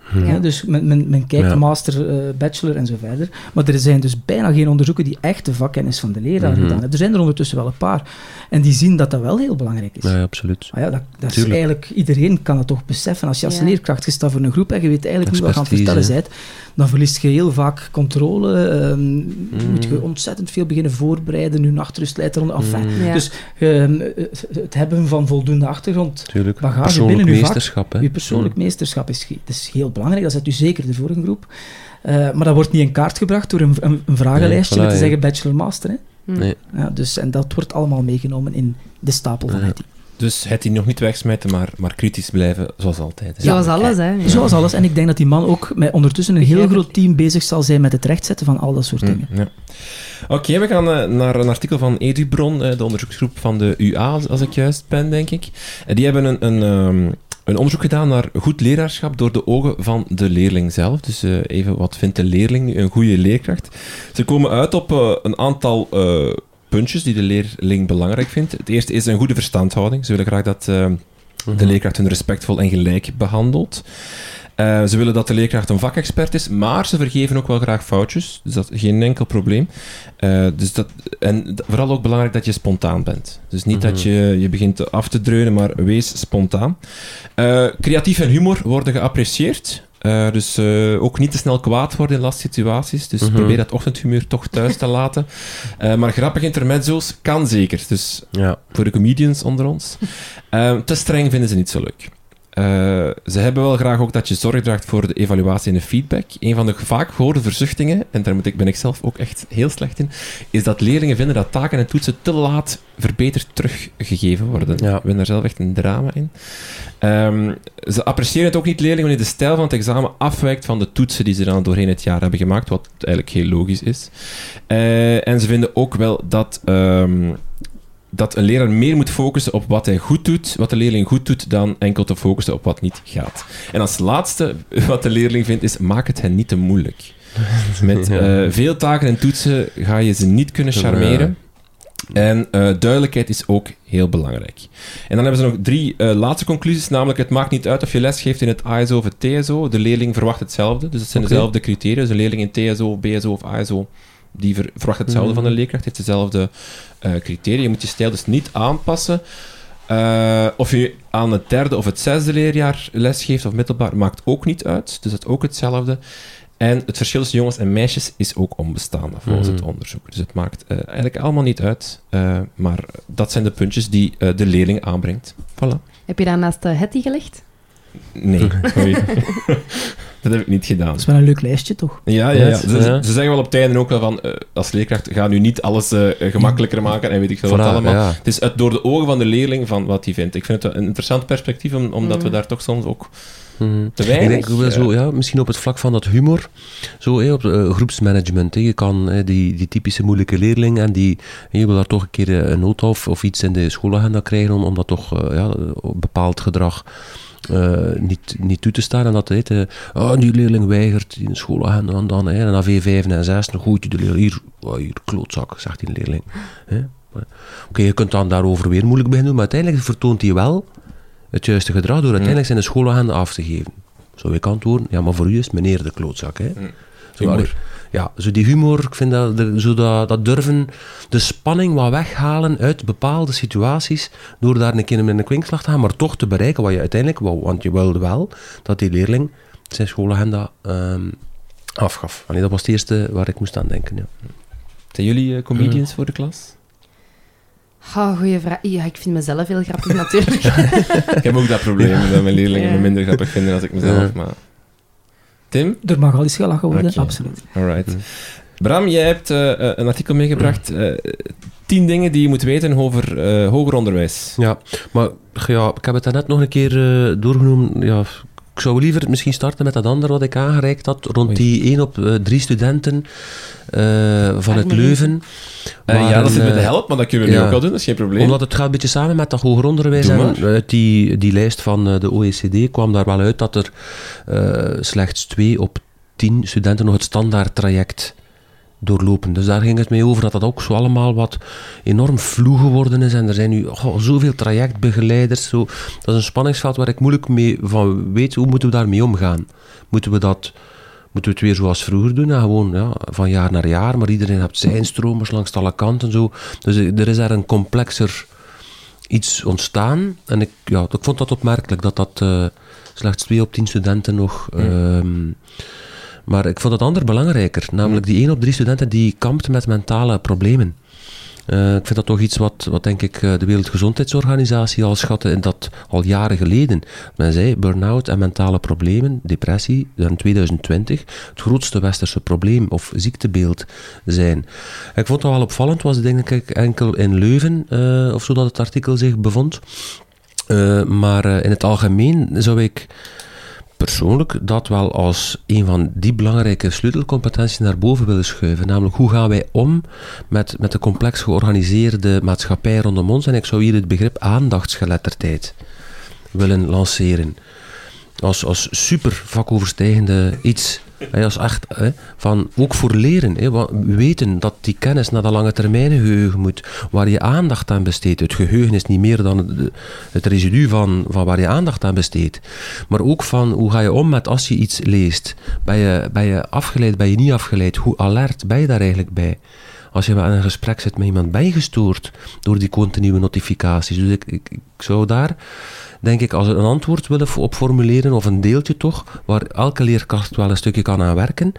Hm. Ja, dus men, men, men kijkt Ja. master, eh, bachelor en zo verder. Maar er zijn dus bijna geen onderzoeken die echt de vakkennis van de leraar gedaan hebben. Er zijn er ondertussen wel een paar. En die zien dat dat wel heel belangrijk is. Ja, ja, absoluut. Maar ja, dat, dat is eigenlijk, iedereen kan dat toch beseffen. Als je als Ja. leerkracht je staat voor een groep en je weet eigenlijk niet wat je aan het vertellen bent, dan verliest je heel vaak controle. ehm, Mm. Moet je ontzettend veel beginnen voorbereiden, nu nachtrust leidt eronder. Enfin, Mm, Ja. Dus ehm, het hebben van voldoende achtergrond, Tuurlijk. bagage binnen uw vak, meesterschap. Hè. je persoonlijk Hm. meesterschap is, is heel belangrijk. Dat zet u zeker ervoor een groep. Eh, maar dat wordt niet in kaart gebracht door een, een, een vragenlijstje Nee, met te zeggen bachelor-master. Hè? Nee. Ja, dus, en dat wordt allemaal meegenomen in de stapel van Ja. het Dus het die nog niet wegsmijten, maar, maar kritisch blijven, zoals altijd. hè. Zoals alles, hè. Ja. Zoals alles. En ik denk dat die man ook met ondertussen een heel groot team bezig zal zijn met het rechtzetten van al dat soort Hm, dingen. ja. Oké, we gaan eh, naar een artikel van Edubron, eh, de onderzoeksgroep van de UA, als- ik juist ben, denk ik. Eh, die hebben een, een, ehm, een onderzoek gedaan naar goed leraarschap door de ogen van de leerling zelf. Dus eh, even, wat vindt de leerling nu een goede leerkracht? Ze komen uit op een aantal eh, puntjes die de leerling belangrijk vindt. Het eerste is een goede verstandhouding. Ze willen graag dat eh, Mhm. de leerkracht hun respectvol en gelijk behandelt. Eh, ze willen dat de leerkracht een vakexpert is, maar ze vergeven ook wel graag foutjes. Dus dat is geen enkel probleem. Eh, dus dat, en vooral ook belangrijk dat je spontaan bent. Dus niet dat Mhm. je, je begint af te dreunen, maar wees spontaan. Creatief en humor worden geapprecieerd. Eh, dus eh, ook niet te snel kwaad worden in lastsituaties. Dus Mhm. probeer dat ochtendhumeur toch thuis te laten. Eh, maar grappige intermezzo's kan zeker. Dus Ja. voor de comedians onder ons. Te streng vinden ze niet zo leuk. Eh, ze hebben wel graag ook dat je zorg draagt voor de evaluatie en de feedback. Een van de vaak gehoorde verzuchtingen, en daar moet ik, ben ik zelf ook echt heel slecht in, is dat leerlingen vinden dat taken en toetsen te laat verbeterd teruggegeven worden. Ja. Ik ben daar zelf echt een drama in. Ehm, ze appreciëren het ook niet, leerlingen, wanneer de stijl van het examen afwijkt van de toetsen die ze dan doorheen het jaar hebben gemaakt, wat eigenlijk heel logisch is. Eh, en ze vinden ook wel dat, ehm, dat een leraar meer moet focussen op wat hij goed doet, wat de leerling goed doet, dan enkel te focussen op wat niet gaat. En als laatste wat de leerling vindt, is maak het hen niet te moeilijk. Met eh, veel taken en toetsen ga je ze niet kunnen charmeren. En eh, duidelijkheid is ook heel belangrijk. En dan hebben ze nog drie eh, laatste conclusies, namelijk het maakt niet uit of je les geeft in het ASO of het TSO. De leerling verwacht hetzelfde, dus het zijn dezelfde criteria. Dus een leerling in TSO, BSO of ASO, die ver- verwacht hetzelfde Mhm. van de leerkracht, heeft dezelfde eh, criteria. Je moet je stijl dus niet aanpassen. Eh, of je aan het derde of het zesde leerjaar les geeft of middelbaar, maakt ook niet uit. Dus dat is ook hetzelfde. En het verschil tussen jongens en meisjes is ook onbestaande volgens Mhm. het onderzoek. Dus het maakt eh, eigenlijk allemaal niet uit. eh, maar dat zijn de puntjes die eh, de leerling aanbrengt. Voilà. Heb je daar naast uh, Hetty gelegd? Nee. dat heb ik niet gedaan. Dat is wel een leuk lijstje, toch? Ja, ja, ja. Ze, zeggen wel op het einde ook wel van, eh, als leerkracht, ga nu niet alles eh, gemakkelijker maken en weet ik veel wat allemaal. ja. Het is uit, door de ogen van de leerling van wat hij vindt. Ik vind het een interessant perspectief, om- omdat we Mm. daar toch soms ook Mhm. te Ik weinig... denk ook wel zo, ja, misschien op het vlak van dat humor, zo hè, op eh, groepsmanagement. Hè, je kan hè, die, die typische moeilijke leerling en die, je wil daar toch een keer eh, een nota of, of iets in de schoolagenda krijgen om, om dat toch eh, ja, bepaald gedrag eh, niet, niet toe te staan. En dat heet, eh, ah, die leerling weigert in de schoolagenda en dan, hè, en dan V5 en 6, dan gooit je de leerling, hier, oh, hier klootzak, zegt die leerling. Oké, je kunt dan daarover weer moeilijk beginnen doen, maar uiteindelijk vertoont hij wel het juiste gedrag door uiteindelijk zijn schoolagenda af te geven. Zou ik antwoorden, ja, maar voor u is meneer de klootzak. Hè? Mm. Zo, ja, zo die humor, ik vind dat, de- zo dat, dat durven de spanning wat weghalen uit bepaalde situaties, door daar een keer met een kwinkslag te gaan, maar toch te bereiken wat je uiteindelijk wou. Want je wilde wel dat die leerling zijn schoolagenda ehm, afgaf. Allee, dat was het eerste waar ik moest aan denken. Ja. Zijn jullie eh, comedians voor de klas? Oh, goeie vraag. Ja, ik vind mezelf heel grappig natuurlijk. ik heb ook dat probleem, dat mijn leerlingen Ja. me minder grappig vinden als ik mezelf, Ja. maar... Tim? Er mag al eens gelachen worden, absoluut. Alright. Hm. Bram, jij hebt eh, eh, een artikel meegebracht. eh, tien dingen die je moet weten over eh, hoger onderwijs. Ja, maar ja, ik heb het daarnet nog een keer eh, doorgenomen. Ja, ik zou liever misschien starten met dat andere wat ik aangereikt had, rond Oei. die 1 op eh, 3 studenten eh, van het Leuven. Eh, ja, dat zit met de help, maar dat kunnen we nu ja. ook wel doen, dat is geen probleem. Omdat het gaat een beetje samen met dat hoger onderwijs. En uit die, die lijst van eh, de OECD kwam daar wel uit dat er eh, slechts 2 op 10 studenten nog het standaard traject doorlopen. Dus daar ging het mee over dat dat ook zo allemaal wat enorm vloe geworden is. En er zijn nu oh, zoveel trajectbegeleiders. Zo. Dat is een spanningsveld waar ik moeilijk mee van weet. Hoe moeten we daarmee omgaan? Moeten we dat... Moeten we het weer zoals vroeger doen? En gewoon ja, van jaar naar jaar, maar iedereen heeft zijn stromers langs alle kanten. Zo. Dus eh, er is daar een complexer iets ontstaan. En ik, ja, ik vond dat opmerkelijk dat dat eh, slechts twee op tien studenten nog. ehm, maar ik vond het ander belangrijker, namelijk die één op drie studenten die kampt met mentale problemen. Eh, ik vind dat toch iets wat, wat denk ik eh, de Wereldgezondheidsorganisatie al schatte en dat al jaren geleden. Men zei burn-out en mentale problemen, depressie, in 2020 het grootste westerse probleem of ziektebeeld zijn. Ik vond dat wel opvallend, was denk ik enkel in Leuven eh, of zo dat het artikel zich bevond. Maar in het algemeen zou ik persoonlijk dat wel als een van die belangrijke sleutelcompetenties naar boven willen schuiven. Namelijk, hoe gaan wij om met, met de complex georganiseerde maatschappij rondom ons? En ik zou hier het begrip aandachtsgeletterdheid willen lanceren. Als, als super vakoverstijgende iets. Hè, als echt, van, ook voor leren. Weten dat die kennis naar de lange termijn geheugen moet. Waar je aandacht aan besteedt. Het geheugen is niet meer dan het, residu van, van waar je aandacht aan besteedt. Maar ook van hoe ga je om met als je iets leest. Ben je, ben je afgeleid, ben je niet afgeleid? Hoe alert ben je daar eigenlijk bij? Als je in een gesprek zit met iemand, je gestoord door die continue notificaties. Dus ik, ik, ik zou daar, denk ik, als een antwoord willen op formuleren, of een deeltje toch, waar elke leerkracht wel een stukje kan aan werken,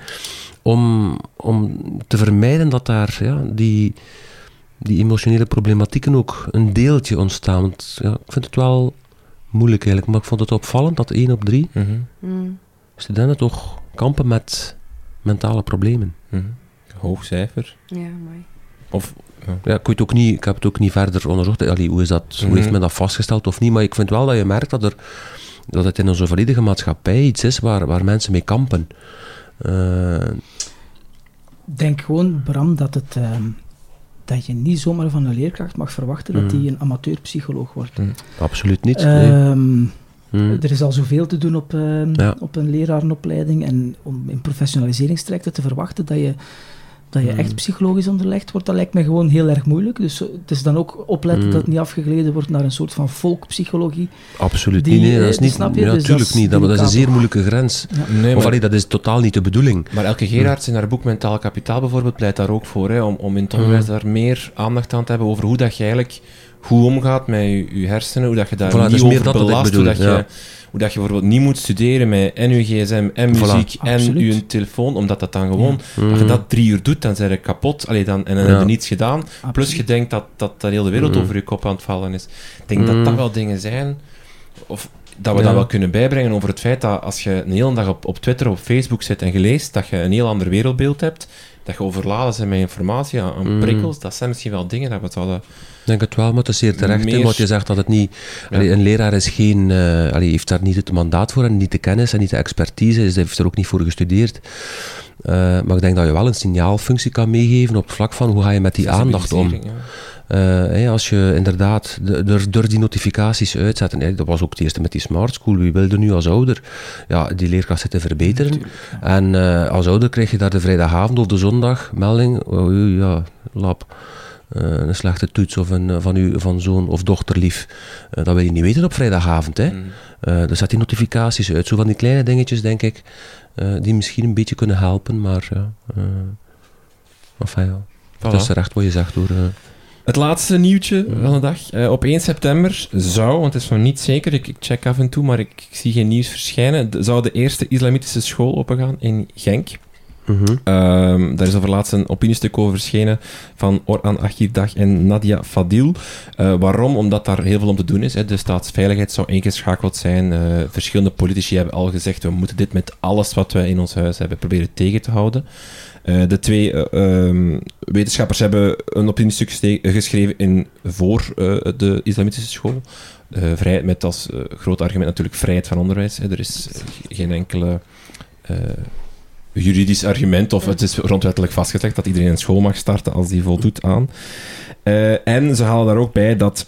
om, om te vermijden dat daar ja, die, die emotionele problematieken ook een deeltje ontstaan. Want ja, ik vind het wel moeilijk eigenlijk. Maar ik vond het opvallend dat 1 op 3 Mhm. Mm. studenten toch kampen met mentale problemen. Mhm. Hoog cijfer. Ja, mooi. Of, Ja, ik, weet ook niet, ik heb het ook niet verder onderzocht. Allee, hoe, is dat, hoe Mhm. heeft men dat vastgesteld of niet? Maar ik vind wel dat je merkt dat, er, dat het in onze volledige maatschappij iets is waar, waar mensen mee kampen. Eh, denk gewoon, Bram, dat, het, ehm, dat je niet zomaar van een leerkracht mag verwachten dat hij een amateurpsycholoog wordt. absoluut niet. nee. Ehm. Er is al zoveel te doen op, ehm, Ja. op een lerarenopleiding. En om in professionaliseringstrajecten te verwachten dat je, dat je echt psychologisch onderlegd wordt, dat lijkt mij gewoon heel erg moeilijk. Dus eh, het is dan ook opletten Mm. dat het niet afgegleden wordt naar een soort van volkpsychologie. Absoluut die, niet. Nee, dat eh, is niet. snap je? Ja, Dus dat natuurlijk is niet. Dat, dat is een zeer moeilijke grens. nee, Of maar, allee, dat is totaal niet de bedoeling. maar Elke Gerards in haar boek Mentaal Kapitaal bijvoorbeeld pleit daar ook voor, hè, om, om in het onderwijs daar meer aandacht aan te hebben over hoe dat je eigenlijk goed omgaat met je, je hersenen, hoe dat je daar Voilà, niet over belast, hoe, dat ja. je, hoe dat je bijvoorbeeld niet moet studeren met en je gsm en Voilà, muziek en je telefoon, omdat dat dan gewoon, als je Mm. dat drie uur doet, dan zijn je kapot Allee, dan, en dan Ja. heb je niets gedaan. Plus je denkt dat, dat, dat heel de wereld Mm. over je kop aan het vallen is. Ik denk dat Mm. dat wel dingen zijn, of dat we Ja. dat wel kunnen bijbrengen over het feit dat als je een hele dag op, op Twitter, op Facebook zit en je leest, dat je een heel ander wereldbeeld hebt, dat je overladen bent met informatie, Mm. prikkels, dat zijn misschien wel dingen dat we zouden... Ik denk het wel, maar het is zeer terecht. Meer- Want je zegt dat het niet... Ja. allee, een leraar is geen, allee, heeft daar niet het mandaat voor en niet de kennis en niet de expertise. Is, heeft er ook niet voor gestudeerd. Eh, maar ik denk dat je wel een signaalfunctie kan meegeven op het vlak van hoe ga je met die aandacht om. ja. Eh, als je inderdaad de- door, die notificaties uitzetten, hè, dat was ook het eerste met die smart school, wie wilde nu als ouder ja, die leerkracht zitten verbeteren? En als ouder krijg je daar de vrijdagavond of de zondag melding, oh, ja, lap, eh, een slechte toets of een, eh, van, uw, van zoon of dochterlief. Eh, dat wil je niet weten op vrijdagavond. Hè? Mm. Eh, er zet die notificaties uit. Zo van die kleine dingetjes, denk ik, eh, die misschien een beetje kunnen helpen, maar eh enfin, ja. Voilà. Dat is terecht wat je zegt hoor. eh. Het laatste nieuwtje van de dag. Eh, op 1 september zou, want het is nog niet zeker, ik, ik check af en toe, maar ik, ik zie geen nieuws verschijnen, zou de eerste islamitische school opengaan in Genk. Ehm, daar is over laatst een opiniestuk over verschenen van Orhan Achirdag en Nadia Fadil. Eh, waarom? Omdat daar heel veel om te doen is. Hè. De staatsveiligheid zou ingeschakeld zijn. Eh, verschillende politici hebben al gezegd, we moeten dit met alles wat wij in ons huis hebben proberen tegen te houden. Eh, de twee eh, ehm, wetenschappers hebben een opiniestuk geschreven in, voor de islamitische school. Vrijheid met als groot argument natuurlijk vrijheid van onderwijs. Hè. Er is geen enkele juridisch argument, of het is grondwettelijk vastgelegd dat iedereen een school mag starten als die voldoet aan. Eh, en ze halen daar ook bij dat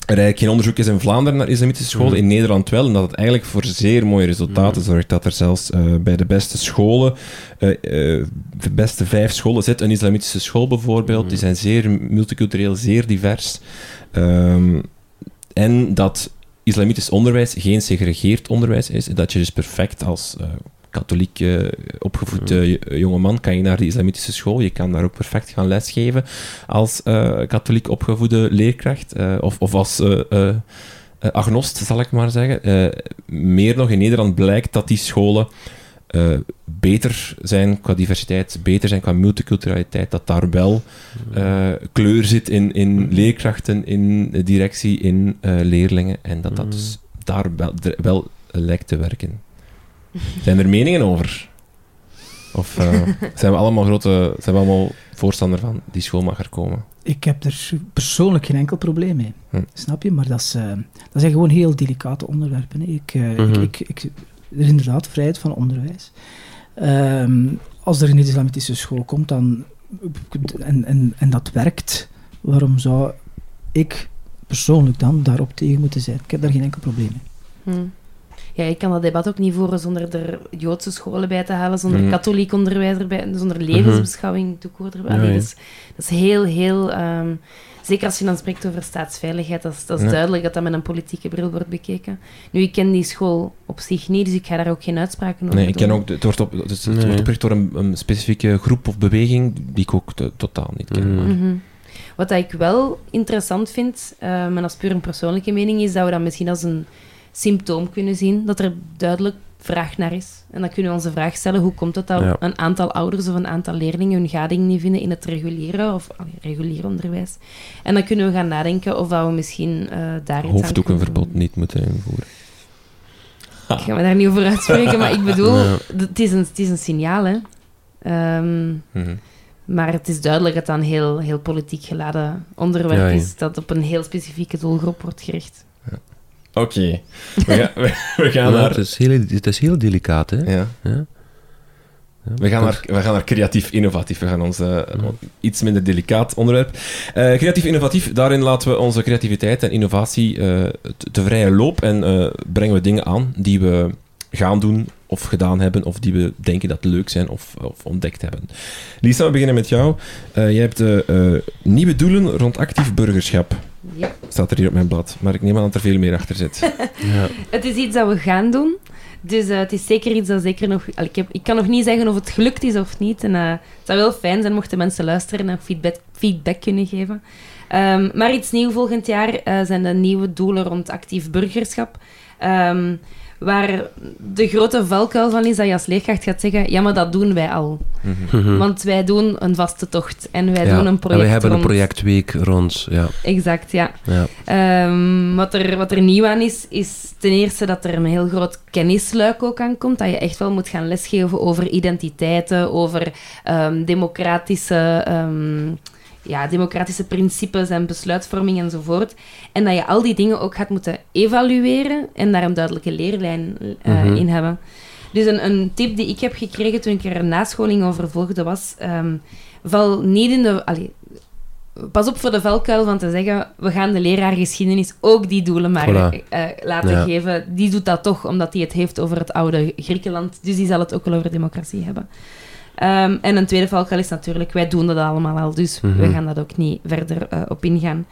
er eigenlijk geen onderzoek is in Vlaanderen naar islamitische scholen, Mhm. in Nederland wel, en dat het eigenlijk voor zeer mooie resultaten Mhm. zorgt. Dat er zelfs eh, bij de beste scholen, eh, de beste vijf scholen, zit een islamitische school bijvoorbeeld. Mhm. Die zijn zeer multicultureel, zeer divers. Ehm, en dat islamitisch onderwijs geen segregeerd onderwijs is. Dat je dus perfect als katholiek eh, opgevoede uh, jongeman kan je naar de islamitische school. Je kan daar ook perfect gaan lesgeven als eh, katholiek opgevoede leerkracht. eh, of, of als eh, eh, eh, agnost, zal ik maar zeggen. Eh, meer nog in Nederland blijkt dat die scholen eh, beter zijn qua diversiteit, beter zijn qua multiculturaliteit, dat daar wel eh, kleur zit in, in leerkrachten, in directie, in eh, leerlingen en dat dat dus daar wel, wel lijkt te werken. Zijn er meningen over? Of eh, zijn we allemaal grote, zijn we allemaal voorstander van die school mag er komen? Ik heb er persoonlijk geen enkel probleem mee. Hm. Snap je? Maar dat, is, eh, dat zijn gewoon heel delicate onderwerpen. hè. Ik, eh, Mhm. ik, ik, ik, er is inderdaad vrijheid van onderwijs. Ehm, als er een islamitische school komt dan, en, en, en dat werkt, waarom zou ik persoonlijk dan daarop tegen moeten zijn? Ik heb daar geen enkel probleem mee. Hm. Ja, ik kan dat debat ook niet voeren zonder er Joodse scholen bij te halen, zonder Mhm. katholiek onderwijs erbij, zonder levensbeschouwing te erbij. Ja, Allee, ja. dat, is, dat is heel, heel... ehm, zeker als je dan spreekt over staatsveiligheid, dat is, dat is Ja. duidelijk dat dat met een politieke bril wordt bekeken. Nu, ik ken die school op zich niet, dus ik ga daar ook geen uitspraken over Nee, ik ken ook, het wordt, op, het is- het Nee. wordt opgericht door een, een specifieke groep of beweging die ik ook to- totaal niet ken. Maar- Mhm. Wat dat ik wel interessant vind, eh maar dat is puur een persoonlijke mening, is dat we dat misschien als een symptoom kunnen zien. Dat er duidelijk vraag naar is. En dan kunnen we onze vraag stellen, hoe komt het dat Ja. een aantal ouders of een aantal leerlingen hun gading niet vinden in het reguliere of allee, regulier onderwijs. En dan kunnen we gaan nadenken of dat we misschien eh daar iets aan Hoofddoekenverbod kunnen doen. niet moeten invoeren. Ik ga me daar niet over uitspreken, maar ik bedoel, Ja. het, is een, het is een signaal, hè. Ehm, Mhm. maar het is duidelijk dat dat een heel, heel politiek geladen onderwerp Ja, ja. is, dat op een heel specifieke doelgroep wordt gericht. Oké, we, gaan- we, we gaan Ja, naar... het, is heel, het is heel delicaat, hè. Ja. We gaan, naar, we gaan naar creatief innovatief. We gaan ons eh, iets minder delicaat onderwerp. Eh, creatief innovatief, daarin laten we onze creativiteit en innovatie eh, te, vrije loop en brengen we dingen aan die we gaan doen of gedaan hebben of die we denken dat leuk zijn of, of ontdekt hebben. Lisa, we beginnen met jou. Jij hebt nieuwe doelen rond actief burgerschap. Ja. Staat er hier op mijn blad, maar ik neem aan dat er veel meer achter zit. Ja. Het is iets dat we gaan doen. Dus eh, het is zeker iets dat zeker nog... al, Ik, heb, ik kan nog niet zeggen of het gelukt is of niet. En, eh, het zou wel fijn zijn mochten mensen luisteren en feedback, feedback kunnen geven. Ehm, maar iets nieuw volgend jaar eh, zijn de nieuwe doelen rond actief burgerschap. Ehm, waar de grote valkuil van is dat je als leerkracht gaat zeggen... Ja, maar dat doen wij al. Mhm. Want wij doen een vaste tocht. En wij Ja, doen een en project we hebben een projectweek rond, ja. Exact, ja. ja. Ehm, wat, er, wat er nieuw aan is, is ten eerste dat er een heel groot kennisluik ook aan komt. Dat je echt wel moet gaan lesgeven over identiteiten, over ehm, democratische, ehm, ja, democratische principes en besluitvorming enzovoort. En dat je al die dingen ook gaat moeten evalueren en daar een duidelijke leerlijn eh, Mhm. in hebben. Dus een, een tip die ik heb gekregen toen ik er een nascholing over volgde was... ehm, val niet in de... allee, pas op voor de valkuil van te zeggen... We gaan de leraar geschiedenis ook die doelen maar Voilà. eh, laten Ja. geven. Die doet dat toch, omdat hij het heeft over het oude Griekenland. Dus die zal het ook wel over democratie hebben. Ehm, en een tweede valkuil is natuurlijk... Wij doen dat allemaal al, dus Mhm. we gaan dat ook niet verder eh, op ingaan.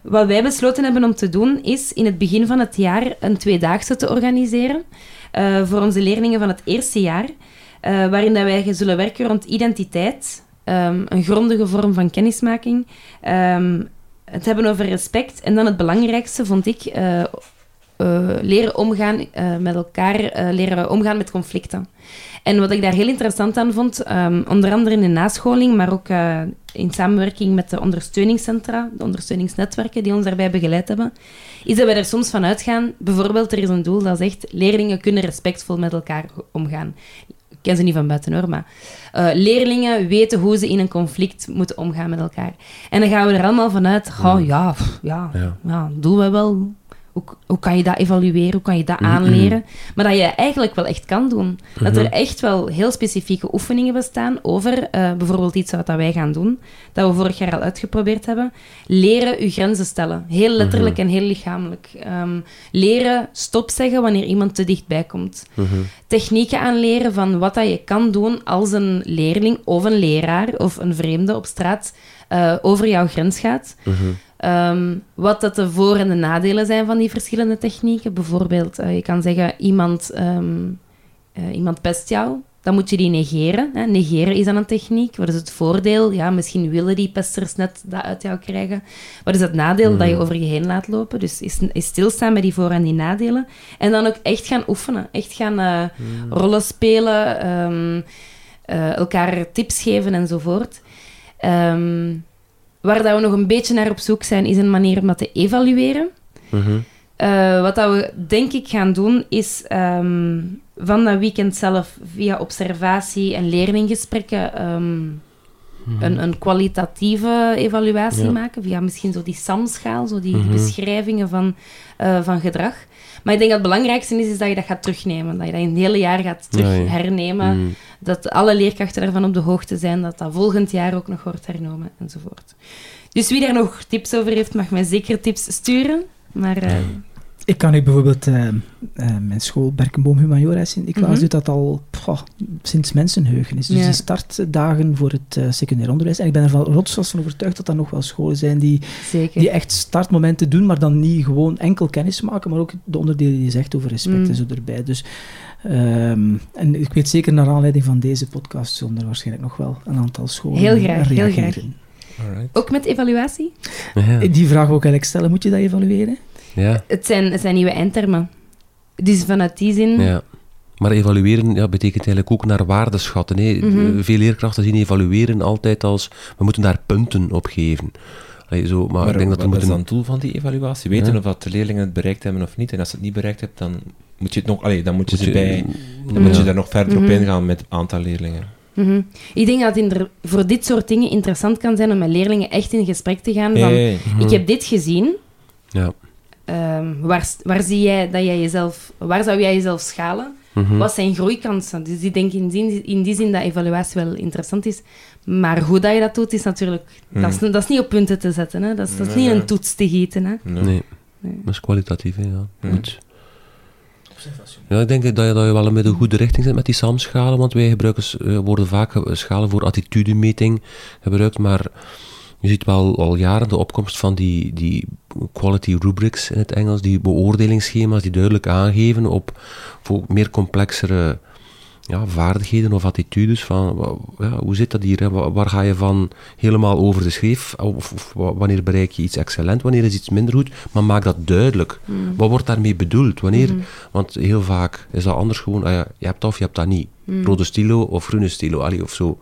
Wat wij besloten hebben om te doen, is in het begin van het jaar een tweedaagse te organiseren eh, voor onze leerlingen van het eerste jaar, eh, waarin dat wij zullen werken rond identiteit, ehm, een grondige vorm van kennismaking, ehm, het hebben over respect en dan het belangrijkste vond ik, leren omgaan eh, met elkaar, eh, leren omgaan met conflicten. En wat ik daar heel interessant aan vond, ehm, onder andere in de nascholing, maar ook eh, in samenwerking met de ondersteuningscentra, de ondersteuningsnetwerken die ons daarbij begeleid hebben, is dat wij er soms van uitgaan, bijvoorbeeld er is een doel dat zegt, leerlingen kunnen respectvol met elkaar omgaan. Ik ken ze niet van buiten hoor, maar eh, leerlingen weten hoe ze in een conflict moeten omgaan met elkaar. En dan gaan we er allemaal vanuit, oh ja, pff, ja, Ja. ja, doen we wel. Hoe, hoe kan je dat evalueren? Hoe kan je dat Mhm. aanleren? Maar dat je eigenlijk wel echt kan doen. Dat er Mhm. echt wel heel specifieke oefeningen bestaan over eh, bijvoorbeeld iets wat wij gaan doen, dat we vorig jaar al uitgeprobeerd hebben. Leren uw grenzen stellen. Heel letterlijk en heel lichamelijk. Ehm, leren stop zeggen wanneer iemand te dichtbij komt. Technieken aanleren van wat dat je kan doen als een leerling of een leraar of een vreemde op straat eh, over jouw grens gaat. Mhm. Ehm, wat dat de voor- en de nadelen zijn van die verschillende technieken. Bijvoorbeeld, eh, je kan zeggen, iemand, ehm, eh, iemand pest jou. Dan moet je die negeren. Hè. Negeren is dan een techniek. Wat is het voordeel? Ja, misschien willen die pesters net dat uit jou krijgen. Wat is het nadeel? Dat je over je heen laat lopen. Dus is, is stilstaan bij die voor- en die nadelen. En dan ook echt gaan oefenen. Echt gaan eh, rollen spelen. ehm, eh, elkaar tips geven enzovoort. Ehm, waar dat we nog een beetje naar op zoek zijn, is een manier om dat te evalueren. Mhm. Eh, wat dat we denk ik gaan doen, is ehm, van dat weekend zelf via observatie en leerlinggesprekken ehm, een, een kwalitatieve evaluatie Ja. maken. Via misschien zo die SAM-schaal, zo die, die Mhm. beschrijvingen van, eh, van gedrag. Maar ik denk dat het belangrijkste is, is dat je dat gaat terugnemen. Dat je dat in het hele jaar gaat terug hernemen. Mhm. Dat alle leerkrachten ervan op de hoogte zijn. Dat dat volgend jaar ook nog wordt hernomen enzovoort. Dus wie daar nog tips over heeft, mag mij zeker tips sturen. Maar eh, Ik kan u bijvoorbeeld, eh, eh, mijn school Berkenboom Humaniora in Sint-Niklaas Mhm. doet dat al sinds mensenheugen is. Dus Ja. die startdagen voor het eh, secundair onderwijs. En ik ben ervan rotsvast van overtuigd dat er nog wel scholen zijn die, zeker. die echt startmomenten doen, maar dan niet gewoon enkel kennis maken, maar ook de onderdelen die je zegt over respect Mm. en zo erbij. Dus, ehm, en ik weet zeker naar aanleiding van deze podcast zullen er waarschijnlijk nog wel een aantal scholen Heel graag, heel reageren. Alright. Ook met evaluatie? Ja. Die vraag wil ik eigenlijk stellen. Moet je dat evalueren? Ja. Het zijn, het zijn nieuwe eindtermen. Dus vanuit die zin Ja. Maar evalueren ja, betekent eigenlijk ook naar waarde schatten. Hè. Mhm. Veel leerkrachten zien evalueren altijd als we moeten daar punten op geven. Allee, zo, maar, Maar ik denk dat wat we is moeten... dan het doel van die evaluatie? Weten Ja. of dat de leerlingen het bereikt hebben of niet. En als ze het niet bereikt hebben, dan moet je het nog... Allee, dan moet je, Moet je- bij... Dan moet je daar nog verder op Mhm. ingaan met het aantal leerlingen. Mhm. Ik denk dat het voor dit soort dingen interessant kan zijn om met leerlingen echt in gesprek te gaan. Van, Hey. Ik heb dit gezien. Ja. Ehm, waar, waar zie jij dat jij jezelf... Waar zou jij jezelf schalen? Mhm. Wat zijn groeikansen? Dus ik denk in die, in die zin dat evaluatie wel interessant is. Maar hoe dat je dat doet, is natuurlijk... Mhm. Dat, is, dat is niet op punten te zetten. Hè? Dat, is, dat is Nee, niet nee. een toets te gieten. Hè? Nee. Nee, Nee. dat is kwalitatief. Hè, ja. Mhm. Goed. Ja, ik denk dat je, dat je wel met een goede richting zit met die SAM-schalen, want wij gebruiken, eh, worden vaak ge- schalen voor attitudemeting gebruikt, maar je ziet wel al jaren de opkomst van die, die quality rubrics in het Engels, die beoordelingsschema's die duidelijk aangeven op voor meer complexere ja, vaardigheden of attitudes. Van, ja, hoe zit dat hier? Hè? Waar ga je van helemaal over de schreef? Of, of wa- wanneer bereik je iets excellent? Wanneer is iets minder goed? Maar maak dat duidelijk. Mm. Wat wordt daarmee bedoeld? Wanneer? Mhm. Want heel vaak is dat anders gewoon, ah ja, je hebt dat of je hebt dat niet. Mm. Rode stilo of groene stilo, allee, of zo.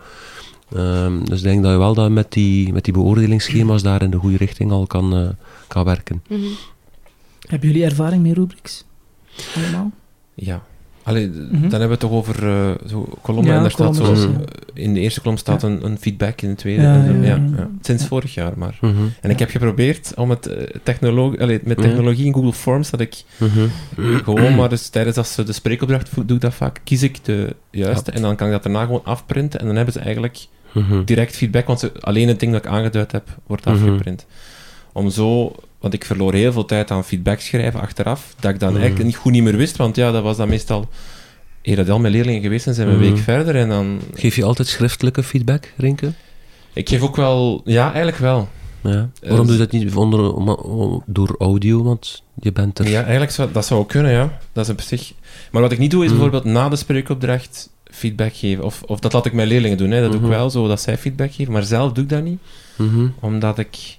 Ehm, dus ik denk dat je wel dat met die, met die beoordelingsschema's daar in de goede richting al kan, eh, kan werken. Mhm. Hebben jullie ervaring met rubrics? Allemaal? Ja. Allee, Mhm. dan hebben we het toch over eh, zo kolommen Ja, en daar staat zo... In de eerste kolom staat Ja. een, een feedback, in de tweede... Ja, en zo. ja, ja, ja. ja. Sinds Ja. vorig jaar maar. Mhm, En ik heb geprobeerd om het eh, allee, met Ja. technologie in Google Forms, dat ik mhm. gewoon maar dus tijdens als ze de spreekopdracht doe ik dat vaak, kies ik de juiste Ja. en dan kan ik dat daarna gewoon afprinten en dan hebben ze eigenlijk Mhm. direct feedback, want alleen het ding dat ik aangeduid heb, wordt Mhm. afgeprint. Om zo, want ik verloor heel veel tijd aan feedback schrijven achteraf, dat ik dan Mhm. eigenlijk niet goed niet meer wist, want ja, dat was dan meestal... Eer dat al mijn leerlingen geweest zijn, zijn we een week verder en dan... Geef je altijd schriftelijke feedback, Rinke? Ik geef ook wel... Ja, eigenlijk wel. Ja. Eh, Waarom doe je dat niet onder, door audio? Want je bent er... Ja, eigenlijk zou dat zou ook kunnen, ja. Dat is op zich... Maar wat ik niet doe, is bijvoorbeeld na de spreekopdracht feedback geven. Of, of dat laat ik mijn leerlingen doen, hè. dat doe Mhm. ik wel, zo dat zij feedback geven. Maar zelf doe ik dat niet, Mhm. omdat ik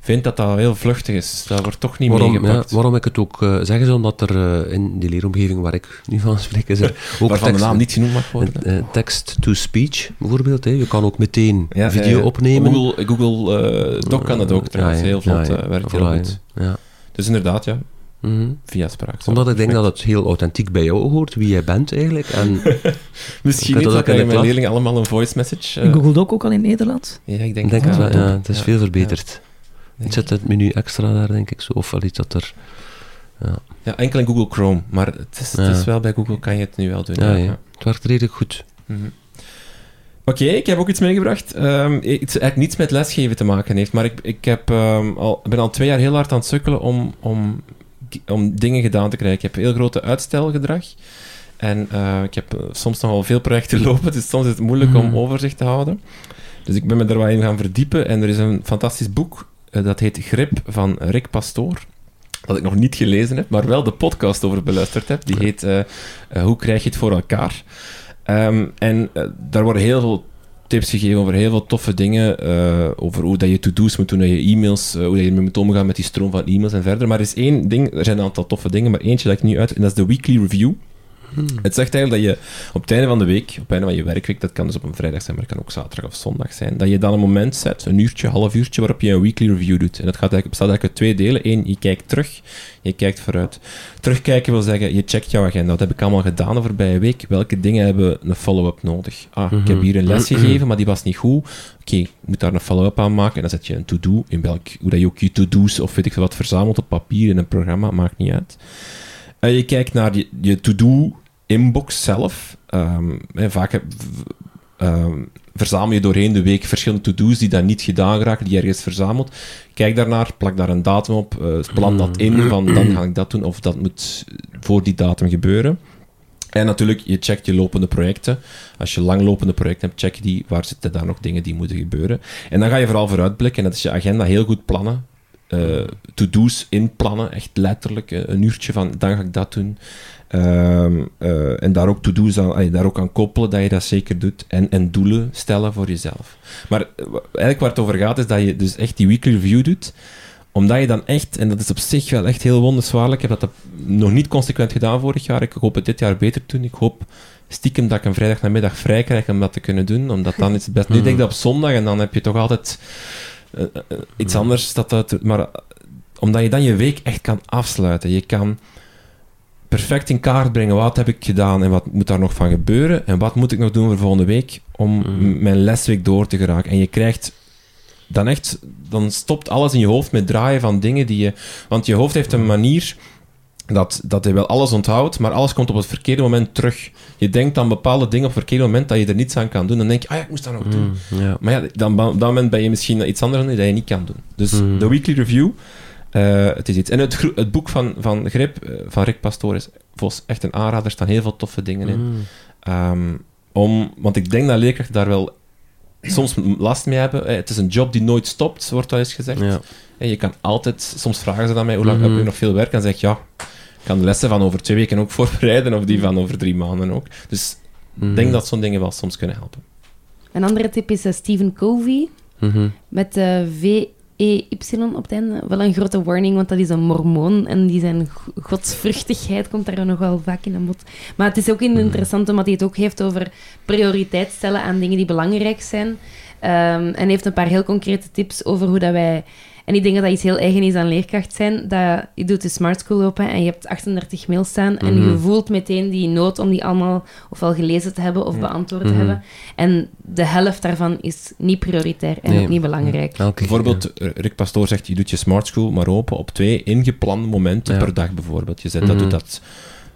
vind dat dat heel vluchtig is. Dat wordt toch niet Waarom, ja, waarom ik het ook uh, zeg, is omdat er uh, in die leeromgeving waar ik nu van spreek, is er ook tekst, de naam niet genoemd mag worden. Uh, Text-to-speech, bijvoorbeeld. Hè. Je kan ook meteen ja, video opnemen. Google, Google Doc kan dat ook trouwens. Heel vlot, werkt heel goed. Ja. Dus inderdaad, ja. Mm -hmm. Via spraak. Omdat ik denk dat het heel authentiek bij jou hoort, wie jij bent eigenlijk. En Misschien niet, dat krijgen mijn leerlingen allemaal een voice message. Uh, in Google Doc ook al in het Nederlands? Ja, ik denk, denk dat het wel. Ja, het is ja. veel verbeterd. Het zit het menu extra daar, denk ik zo. Of wel iets dat er... Ja. ja, enkel in Google Chrome. Maar het is, ja. het is wel bij Google kan je het nu wel doen. Ja, ja. het werkt redelijk goed. Mm -hmm. Oké, okay, ik heb ook iets meegebracht. Um, iets eigenlijk niets met lesgeven te maken heeft. Maar ik, ik heb, um, al, ben al twee jaar heel hard aan het sukkelen om, om, om dingen gedaan te krijgen. Ik heb heel grote uitstelgedrag. En uh, ik heb soms nogal veel projecten lopen. Dus soms is het moeilijk om overzicht te houden. Dus ik ben me daar wat in gaan verdiepen. En er is een fantastisch boek. Uh, dat heet Grip van Rick Pastoor. Dat ik nog niet gelezen heb, maar wel de podcast over beluisterd heb. Die heet uh, Hoe krijg je het voor elkaar? Um, en daar worden heel veel tips gegeven over heel veel toffe dingen. Uh, over hoe dat je to-do's moet doen, dat je e-mails, uh, hoe dat je moet omgaan met die stroom van e-mails en verder. Maar er is één ding, er zijn een aantal toffe dingen, maar eentje dat ik nu uit, en dat is de weekly review. Hmm. Het zegt eigenlijk dat je op het einde van de week, op het einde van je werkweek, dat kan dus op een vrijdag zijn, maar het kan ook zaterdag of zondag zijn, dat je dan een moment zet, een uurtje, half uurtje, waarop je een weekly review doet. En dat gaat eigenlijk, bestaat eigenlijk uit twee delen. Eén, je kijkt terug, je kijkt vooruit. Terugkijken wil zeggen, je checkt jouw agenda. Wat heb ik allemaal gedaan de voorbije week? Welke dingen hebben een follow-up nodig? Ah, ik heb hier een les gegeven, maar die was niet goed. Oké, okay, ik moet daar een follow-up aan maken. En dan zet je een to-do, in welk, hoe dat je ook je to-do's of weet ik veel wat verzamelt op papier in een programma, maakt niet uit. Uh, je kijkt naar je, je to-do inbox zelf. Um, vaak heb, um, verzamel je doorheen de week verschillende to-do's die dan niet gedaan raken, die ergens verzameld. Kijk daarnaar, plak daar een datum op, uh, plan dat in, van dan ga ik dat doen, of dat moet voor die datum gebeuren. En natuurlijk, je checkt je lopende projecten. Als je langlopende projecten hebt, check je die, waar zitten daar nog dingen die moeten gebeuren. En dan ga je vooral vooruitblikken, en dat is je agenda heel goed plannen. Uh, to-do's inplannen, echt letterlijk, een uurtje van, dan ga ik dat doen. Um, uh, en daar ook to-do's aan, daar ook aan koppelen dat je dat zeker doet. En, en doelen stellen voor jezelf. Maar eigenlijk waar het over gaat, is dat je dus echt die weekly review doet. Omdat je dan echt, en dat is op zich wel echt heel wonderswaarlijk, ik heb dat nog niet consequent gedaan vorig jaar. Ik hoop het dit jaar beter te doen. Ik hoop stiekem dat ik een vrijdag namiddag vrij krijg om dat te kunnen doen. Omdat dan is het best. Nu denk ik dat op zondag en dan heb je toch altijd eh, eh, iets anders. Dat, maar omdat je dan je week echt kan afsluiten. Je kan perfect in kaart brengen wat heb ik gedaan en wat moet daar nog van gebeuren en wat moet ik nog doen voor volgende week om Mhm. mijn lesweek door te geraken. En je krijgt dan echt, dan stopt alles in je hoofd met draaien van dingen die je, want je hoofd heeft een manier dat, dat hij wel alles onthoudt, maar alles komt op het verkeerde moment terug. Je denkt aan bepaalde dingen op het verkeerde moment dat je er niets aan kan doen. Dan denk je, ah ja, ik moest dat nog doen. Mm. Maar ja, dan, op dat moment ben je misschien iets anders aan dat je niet kan doen. Dus Mhm. de weekly review, eh, het is iets. En het, het boek van, van Grip, eh, van Rick Pastoor, is volgens echt een aanrader. Er staan heel veel toffe dingen in. Mm. Ehm, om, want ik denk dat leerkrachten daar wel soms last mee hebben. Eh, Het is een job die nooit stopt, wordt wel eens gezegd. Ja. En je kan altijd, soms vragen ze dan mij, hoe lang heb je nog veel werk? En zeg ik, ja, kan de lessen van over twee weken ook voorbereiden, of die van over drie maanden ook. Dus ik Mhm. denk dat zo'n dingen wel soms kunnen helpen. Een andere tip is eh, Stephen Covey. Mhm. Met de V-E-Y op het einde. Wel een grote warning, want dat is een mormoon. En die zijn go- godsvruchtigheid komt daar nog wel vaak in aan bod. Maar het is ook Mhm. interessant omdat hij het ook heeft over prioriteit stellen aan dingen die belangrijk zijn. Ehm, en heeft een paar heel concrete tips over hoe dat wij... En ik denk dat dat iets heel eigen is aan leerkracht zijn. Dat je doet de Smart School open en je hebt 38 mails staan. En Mhm. je voelt meteen die nood om die allemaal ofwel gelezen te hebben of beantwoord te Mhm. hebben. En de helft daarvan is niet prioritair en Nee. ook niet belangrijk. Keer, Bijvoorbeeld, Rick Pastoor zegt, je doet je Smart School maar open op twee ingeplande momenten Ja. per dag bijvoorbeeld. Je zet Mhm. dat, doet dat...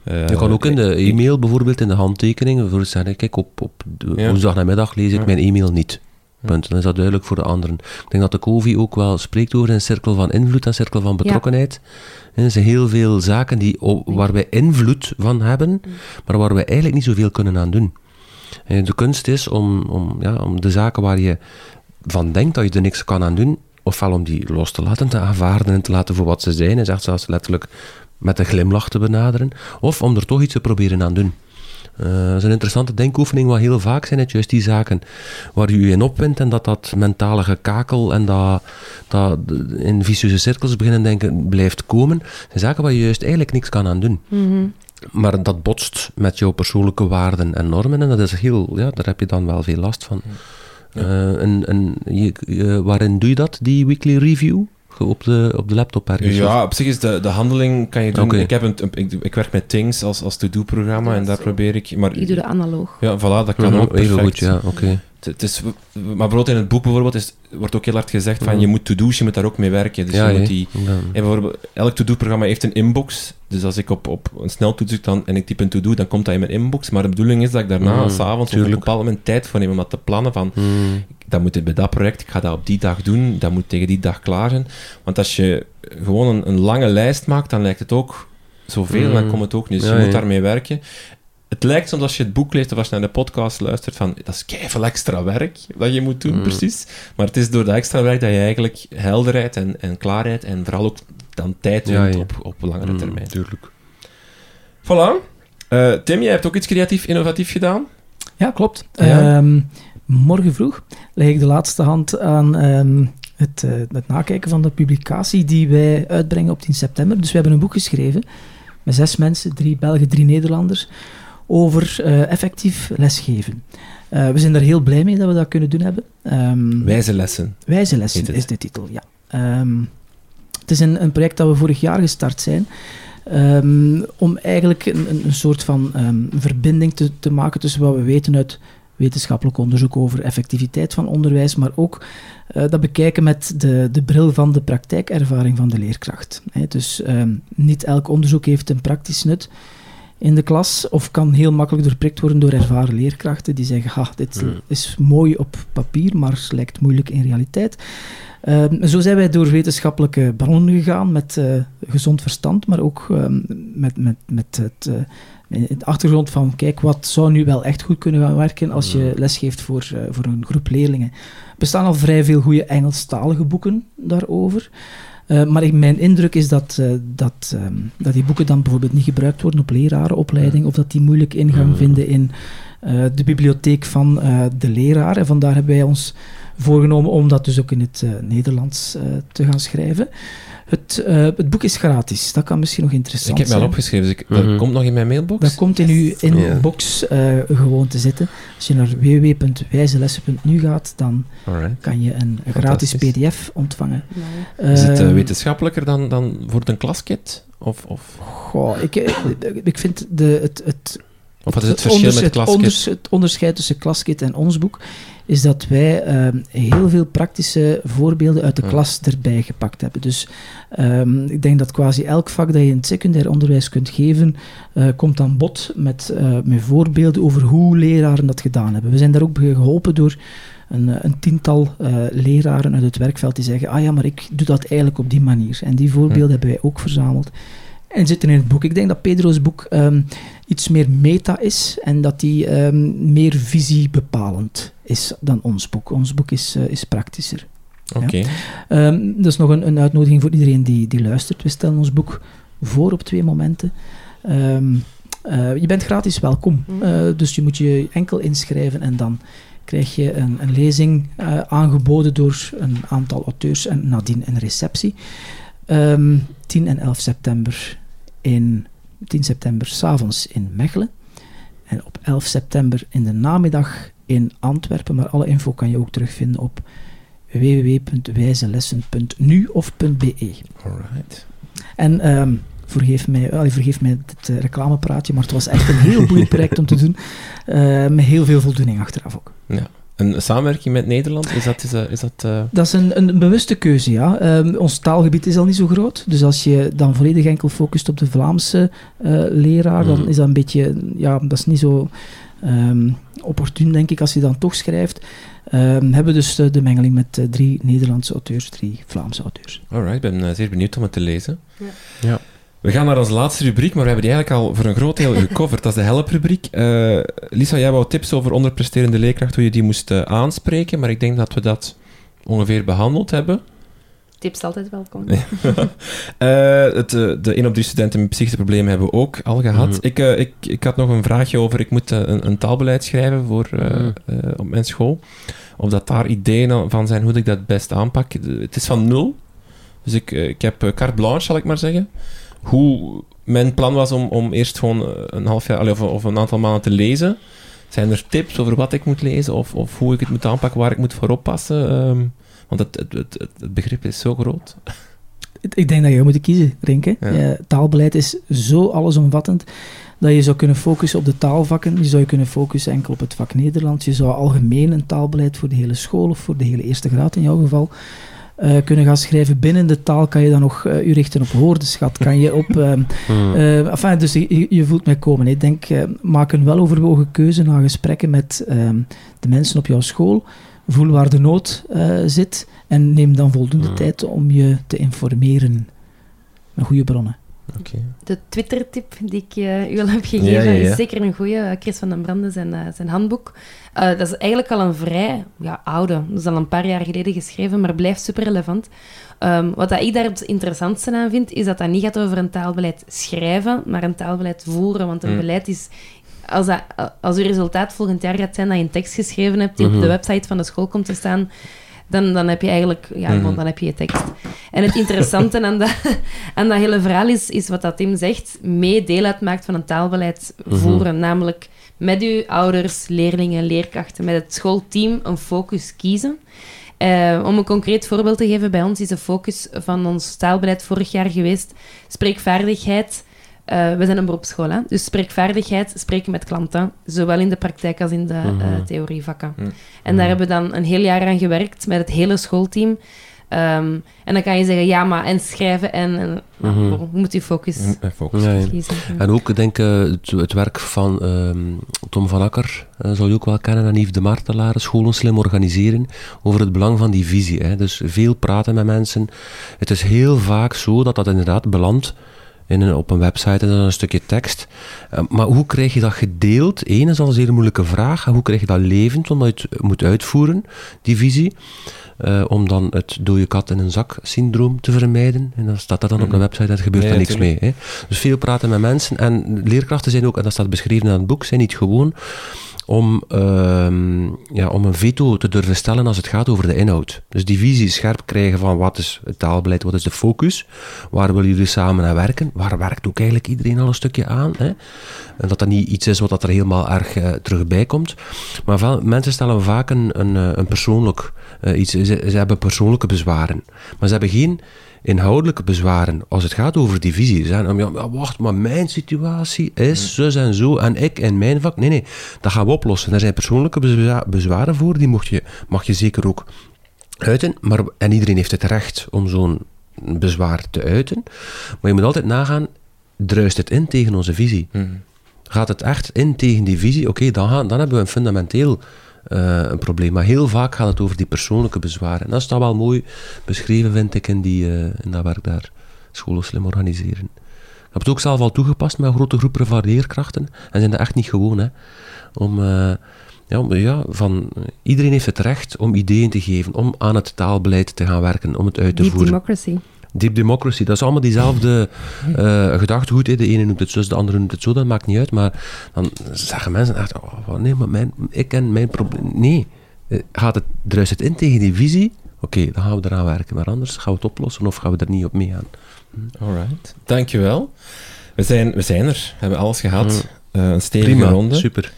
eh, Je kan ook in de e-mail bijvoorbeeld in de handtekeningen voor zeggen, kijk, op, op de Ja. woensdagnamiddag lees ik Ja. mijn e-mail niet. Punt. Dan is dat duidelijk voor de anderen. Ik denk dat de COVID ook wel spreekt over een cirkel van invloed en cirkel van betrokkenheid. En Er zijn heel veel zaken die, waar wij invloed van hebben, maar waar wij eigenlijk niet zoveel kunnen aan doen. En de kunst is om, om, ja, om de zaken waar je van denkt dat je er niks kan aan doen, ofwel om die los te laten, te aanvaarden en te laten voor wat ze zijn, en zegt zelfs letterlijk met een glimlach te benaderen, of om er toch iets te proberen aan doen. Eh, dat is een interessante denkoefening, wat heel vaak zijn het juist die zaken waar je je in opwindt en dat dat mentale gekakel en dat, dat in vicieuze cirkels beginnen denken blijft komen, zijn zaken waar je juist eigenlijk niks kan aan doen. Mhm. Maar dat botst met jouw persoonlijke waarden en normen en dat is heel, ja, daar heb je dan wel veel last van. Eh, en, en je, je- waarin doe je dat, die weekly review? Op de, op de laptop ergens? Ja, op zich is de, de handeling kan je doen. Ik, heb een, ik, ik werk met Things als, als to-do-programma Ja, en daar zo. probeer ik... Maar, Ik doe dat analoog. Ja, voilà, dat kan ook perfect. Even goed, ja, oké. Het, het is, maar bijvoorbeeld in het boek bijvoorbeeld is, wordt ook heel hard gezegd van je moet to-do's, je moet daar ook mee werken. Dus ja, je moet die... Ja. En bijvoorbeeld, elk to-do-programma heeft een inbox. Dus als ik op, op een sneltoets druk dan, en ik type een to-do, dan komt dat in mijn inbox. Maar de bedoeling is dat ik daarna, Mm, s'avonds, op een bepaald moment tijd voor neem om dat te plannen van Hmm. Dat moet het bij dat project, ik ga dat op die dag doen, dat moet tegen die dag klaar zijn. Want als je gewoon een, een lange lijst maakt, dan lijkt het ook zoveel, dan Mm. komt het ook niet. Dus Ja, je moet ja. daarmee werken. Het lijkt soms als je het boek leest of als je naar de podcast luistert van dat is keiveel extra werk dat je moet doen, Mm. precies. Maar het is door dat extra werk dat je eigenlijk helderheid en, en klaarheid en vooral ook dan tijd Ja, op, op langere Hmm, termijn. Tuurlijk. Voilà. Eh, Tim, jij hebt ook iets creatief, innovatief gedaan? Ja, klopt. Ja. Ehm, morgen vroeg leg ik de laatste hand aan ehm, het, eh, het nakijken van de publicatie die wij uitbrengen op 10 september. Dus we hebben een boek geschreven met zes mensen, drie Belgen, drie Nederlanders, over eh, effectief lesgeven. Eh, we zijn daar heel blij mee dat we dat kunnen doen hebben. Ehm, Wijze lessen. Wijze lessen is de titel, ja. Ehm, het is een, een project dat we vorig jaar gestart zijn. om eigenlijk een, een, soort van verbinding te, te maken tussen wat we weten uit wetenschappelijk onderzoek over effectiviteit van onderwijs, maar ook eh, dat bekijken met de, de bril van de praktijkervaring van de leerkracht. Dus ehm, niet elk onderzoek heeft een praktisch nut in de klas of kan heel makkelijk doorprikt worden door ervaren leerkrachten die zeggen, ha, dit Hmm. is mooi op papier, maar lijkt moeilijk in realiteit. Ehm, zo zijn wij door wetenschappelijke bronnen gegaan met eh, gezond verstand, maar ook ehm, met, met, met het, eh, in het achtergrond van, kijk, wat zou nu wel echt goed kunnen gaan werken als je lesgeeft voor, eh, voor een groep leerlingen. Er bestaan al vrij veel goede Engelstalige boeken daarover. Eh, maar ik, mijn indruk is dat, eh, dat, ehm, dat die boeken dan bijvoorbeeld niet gebruikt worden op lerarenopleiding, of dat die moeilijk ingang vinden in eh, de bibliotheek van eh, de leraar. En vandaar hebben wij ons voorgenomen om dat dus ook in het Nederlands te gaan schrijven. Het, het, boek is gratis. Dat kan misschien nog interessant zijn. Ik heb wel opgeschreven, dus ik, dat mhm. komt nog in mijn mailbox. Dat komt in uw inbox gewoon te zitten. Als je naar www.wijzelessen.nu gaat, dan kan je een gratis pdf ontvangen. Is het ehm, wetenschappelijker dan, dan voor een klaskit? Of, of? Goh, ik, ik vind de, het, het of wat is het, verschil met klaskit? het onderscheid tussen klaskit en ons boek is dat wij ehm, heel veel praktische voorbeelden uit de klas erbij gepakt hebben. Dus ehm, ik denk dat quasi elk vak dat je in het secundair onderwijs kunt geven, uh, komt aan bod met, uh, met voorbeelden over hoe leraren dat gedaan hebben. We zijn daar ook geholpen door een, eh, een tiental leraren uit het werkveld die zeggen, ah ja, maar ik doe dat eigenlijk op die manier. En die voorbeelden hebben wij ook verzameld en zitten in het boek. Ik denk dat Pedro's boek ehm, iets meer meta is en dat die um, meer visiebepalend is dan ons boek. Ons boek is, uh, is praktischer. Oké. Ja. Ehm, dat is nog een, een, uitnodiging voor iedereen die, die luistert. We stellen ons boek voor op twee momenten. Uh, je bent gratis welkom, uh, dus je moet je enkel inschrijven en dan krijg je een, een lezing uh, aangeboden door een aantal auteurs en nadien een receptie. 10 en 11 september in 10 september s'avonds in Mechelen. En op 11 september in de namiddag in Antwerpen. Maar alle info kan je ook terugvinden op www.wijzelessen.nu of .be. Alright. En um, vergeef, mij, uh, vergeef mij het uh, reclamepraatje, maar het was echt een heel boeiend project om te doen. Uh, met heel veel voldoening achteraf ook. Ja. Een samenwerking met Nederland, is dat... Is dat, is dat, uh... dat is een, een bewuste keuze, ja. Um, ons taalgebied is al niet zo groot, dus als je dan volledig enkel focust op de Vlaamse uh, leraar, dan mm. is dat een beetje... Ja, dat is niet zo um, opportun, denk ik, als je dan toch schrijft. Um, hebben we dus de, de mengeling met uh, drie Nederlandse auteurs, drie Vlaamse auteurs. Alright, ik ben zeer benieuwd om het te lezen. Ja. ja. We gaan naar onze laatste rubriek, maar we hebben die eigenlijk al voor een groot deel gecoverd. Dat is de helprubriek. Uh, Lisa, jij wou tips over onderpresterende leerkracht, hoe je die moest uh, aanspreken, maar ik denk dat we dat ongeveer behandeld hebben. Tips altijd welkom. uh, het, de 1 op 3 studenten met psychische problemen hebben we ook al gehad. Mhm. ik, ik, ik had nog een vraagje over, ik moet een, een taalbeleid schrijven voor, mhm. op mijn school. Of dat daar ideeën van zijn hoe ik dat best aanpak. Het is van nul. Dus ik, ik heb carte blanche, zal ik maar zeggen hoe mijn plan was om, om eerst gewoon eh, een half jaar of, of een aantal maanden te lezen. Zijn er tips over wat ik moet lezen of, of hoe ik het moet aanpakken, waar ik moet voor oppassen? Um, want het, het, het, het, begrip is zo groot. Ik denk dat je moet kiezen, Renke. Ja. taalbeleid is zo allesomvattend dat je zou kunnen focussen op de taalvakken. Je zou kunnen focussen enkel op het vak Nederlands. Je zou algemeen een taalbeleid voor de hele school of voor de hele eerste graad in jouw geval uh, kunnen gaan schrijven binnen de taal, kan je dan nog uh, u richten op woordenschat. Kan je op... Uh, uh, enfin, dus je, je, voelt mij komen. Ik denk, maak een weloverwogen keuze na gesprekken met ehm, de mensen op jouw school. Voel waar de nood zit en neem dan voldoende hmm. tijd om je te informeren met goede bronnen. De Twitter-tip die ik uh, u al heb gegeven is zeker een goede. Chris van den Branden, zijn, zijn handboek. Uh, dat is eigenlijk al een vrij ja, oude, dat is al een paar jaar geleden geschreven, maar blijft super relevant. Um, wat dat ik daar het interessantste aan vind, is dat dat niet gaat over een taalbeleid schrijven, maar een taalbeleid voeren. Want een mm. beleid is als, dat, als uw resultaat volgend jaar gaat zijn dat je een tekst geschreven hebt die op de mhm. website van de school komt te staan, dan, dan heb je eigenlijk ja, mm. dan heb je je tekst. En het interessante aan dat, aan dat hele verhaal is, is wat dat Tim zegt, mee deel uitmaakt van een taalbeleid mhm. voeren. Namelijk met uw ouders, leerlingen, leerkrachten, met het schoolteam een focus kiezen. Uh, om een concreet voorbeeld te geven, bij ons is de focus van ons taalbeleid vorig jaar geweest spreekvaardigheid. Uh, we zijn een beroepsschool, hè? dus spreekvaardigheid, spreken met klanten, zowel in de praktijk als in de uh, theorievakken. Mm En daar hebben we dan een heel jaar aan gewerkt met het hele schoolteam. Um, en dan kan je zeggen, ja, maar en schrijven en, en mm -hmm. hoe moet je focus, focus. kiezen. En ook, denk ik, het, het, werk van um, Tom van Akker, uh, zal je ook wel kennen, en Yves de Martelaar, scholen slim organiseren, over het belang van die visie. Hè. Dus veel praten met mensen. Het is heel vaak zo dat dat inderdaad belandt in een, op een website en dan een stukje tekst. Uh, maar hoe krijg je dat gedeeld? Eén is al een zeer moeilijke vraag. En hoe krijg je dat levend, omdat je het moet uitvoeren, die visie? Uh, om dan het dode kat in een zak syndroom te vermijden. En dan staat dat dan op de mhm. website, dat gebeurt er niks mee. Hè. Dus veel praten met mensen. En leerkrachten zijn ook, en dat staat beschreven in het boek, zijn niet gewoon om, ehm, ja, om een veto te durven stellen als het gaat over de inhoud. Dus die visie scherp krijgen van wat is het taalbeleid, wat is de focus, waar willen jullie samen aan werken, waar werkt ook eigenlijk iedereen al een stukje aan. Hè? En dat dat niet iets is wat er helemaal erg uh, terugbij komt. Maar wel, mensen stellen vaak een, een, eh, een persoonlijk uh, iets, ze, ze hebben persoonlijke bezwaren. Maar ze hebben geen inhoudelijke bezwaren als het gaat over die visie. Zijn, ja, wacht, maar mijn situatie is zus en zo en ik en mijn vak. Nee, nee, dat gaan we oplossen. Er zijn persoonlijke bezwaren voor, die mocht je, mag je zeker ook uiten. Maar, en iedereen heeft het recht om zo'n bezwaar te uiten. Maar je moet altijd nagaan, druist het in tegen onze visie? Mm. Gaat het echt in tegen die visie? Oké, dan, dan hebben we een fundamenteel een probleem. Maar heel vaak gaat het over die persoonlijke bezwaren. En dat is dan wel mooi beschreven, vind ik, in, die, uh, in dat werk daar. Scholen slim organiseren. Ik heb het ook zelf al toegepast met grote groepen van leerkrachten. En zijn dat echt niet gewoon, hè. Om... Uh, ja, ja, van, iedereen heeft het recht om ideeën te geven, om aan het taalbeleid te gaan werken, om het uit te Deep voeren. democracy. Deep democracy, dat is allemaal diezelfde uh, gedachtegoed. De ene noemt het zo, de andere noemt het zo, dat maakt niet uit. Maar dan zeggen mensen echt, oh, nee, maar mijn, ik ken mijn probleem. Nee, eh, gaat het, druist het in tegen die visie? Oké, dan gaan we eraan werken. Maar anders gaan we het oplossen of gaan we er niet op meegaan. Hm. Alright, dankjewel. We zijn, we zijn er, we hebben alles gehad. Uh, een stevige Prima, ronde. super.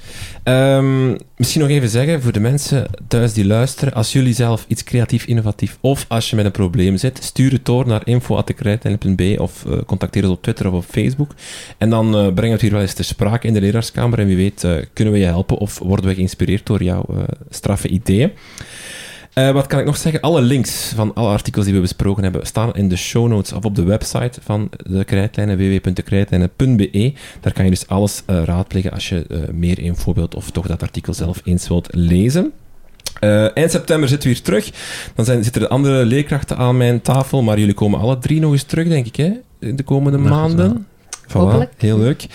Um, misschien nog even zeggen voor de mensen thuis die luisteren: als jullie zelf iets creatief, innovatief of als je met een probleem zit, stuur het door naar info.dekrijtlijn.b of uh, contacteer ons op Twitter of op Facebook. En dan uh, brengen we het hier wel eens te sprake in de leraarskamer. En wie weet, kunnen we je helpen of worden we geïnspireerd door jouw straffe ideeën. Uh, wat kan ik nog zeggen? Alle links van alle artikels die we besproken hebben staan in de show notes of op de website van de krijtlijnen, www.dekrijtlijnen.be. Daar kan je dus alles uh, raadplegen als je uh, meer info wilt of toch dat artikel zelf eens wilt lezen. eind september zitten we weer terug. Dan zijn, zitten er andere leerkrachten aan mijn tafel, maar jullie komen alle drie nog eens terug, denk ik, hè? de komende maanden. Voilà, heel leuk.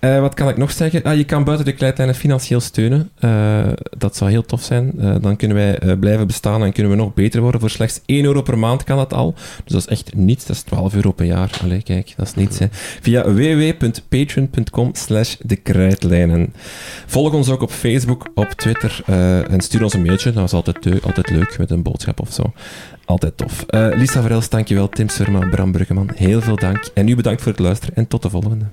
Uh, wat kan ik nog zeggen? Ah, je kan buiten de kleitlijnen financieel steunen. Uh, dat zou heel tof zijn. Uh, dan kunnen wij blijven bestaan en kunnen we nog beter worden. Voor slechts 1 euro per maand kan dat al. Dus dat is echt niets. Dat is 12 euro per jaar. Allee, kijk, dat is niets. Hè. Via www.patreon.com slash de krijtlijnen. Volg ons ook op Facebook, op Twitter en stuur ons een mailtje. Dat is altijd, altijd leuk met een boodschap of zo. Altijd tof. Uh, Lisa Verels, dankjewel. Tim Surma, Bram Bruggeman, heel veel dank. En u bedankt voor het luisteren en tot de volgende.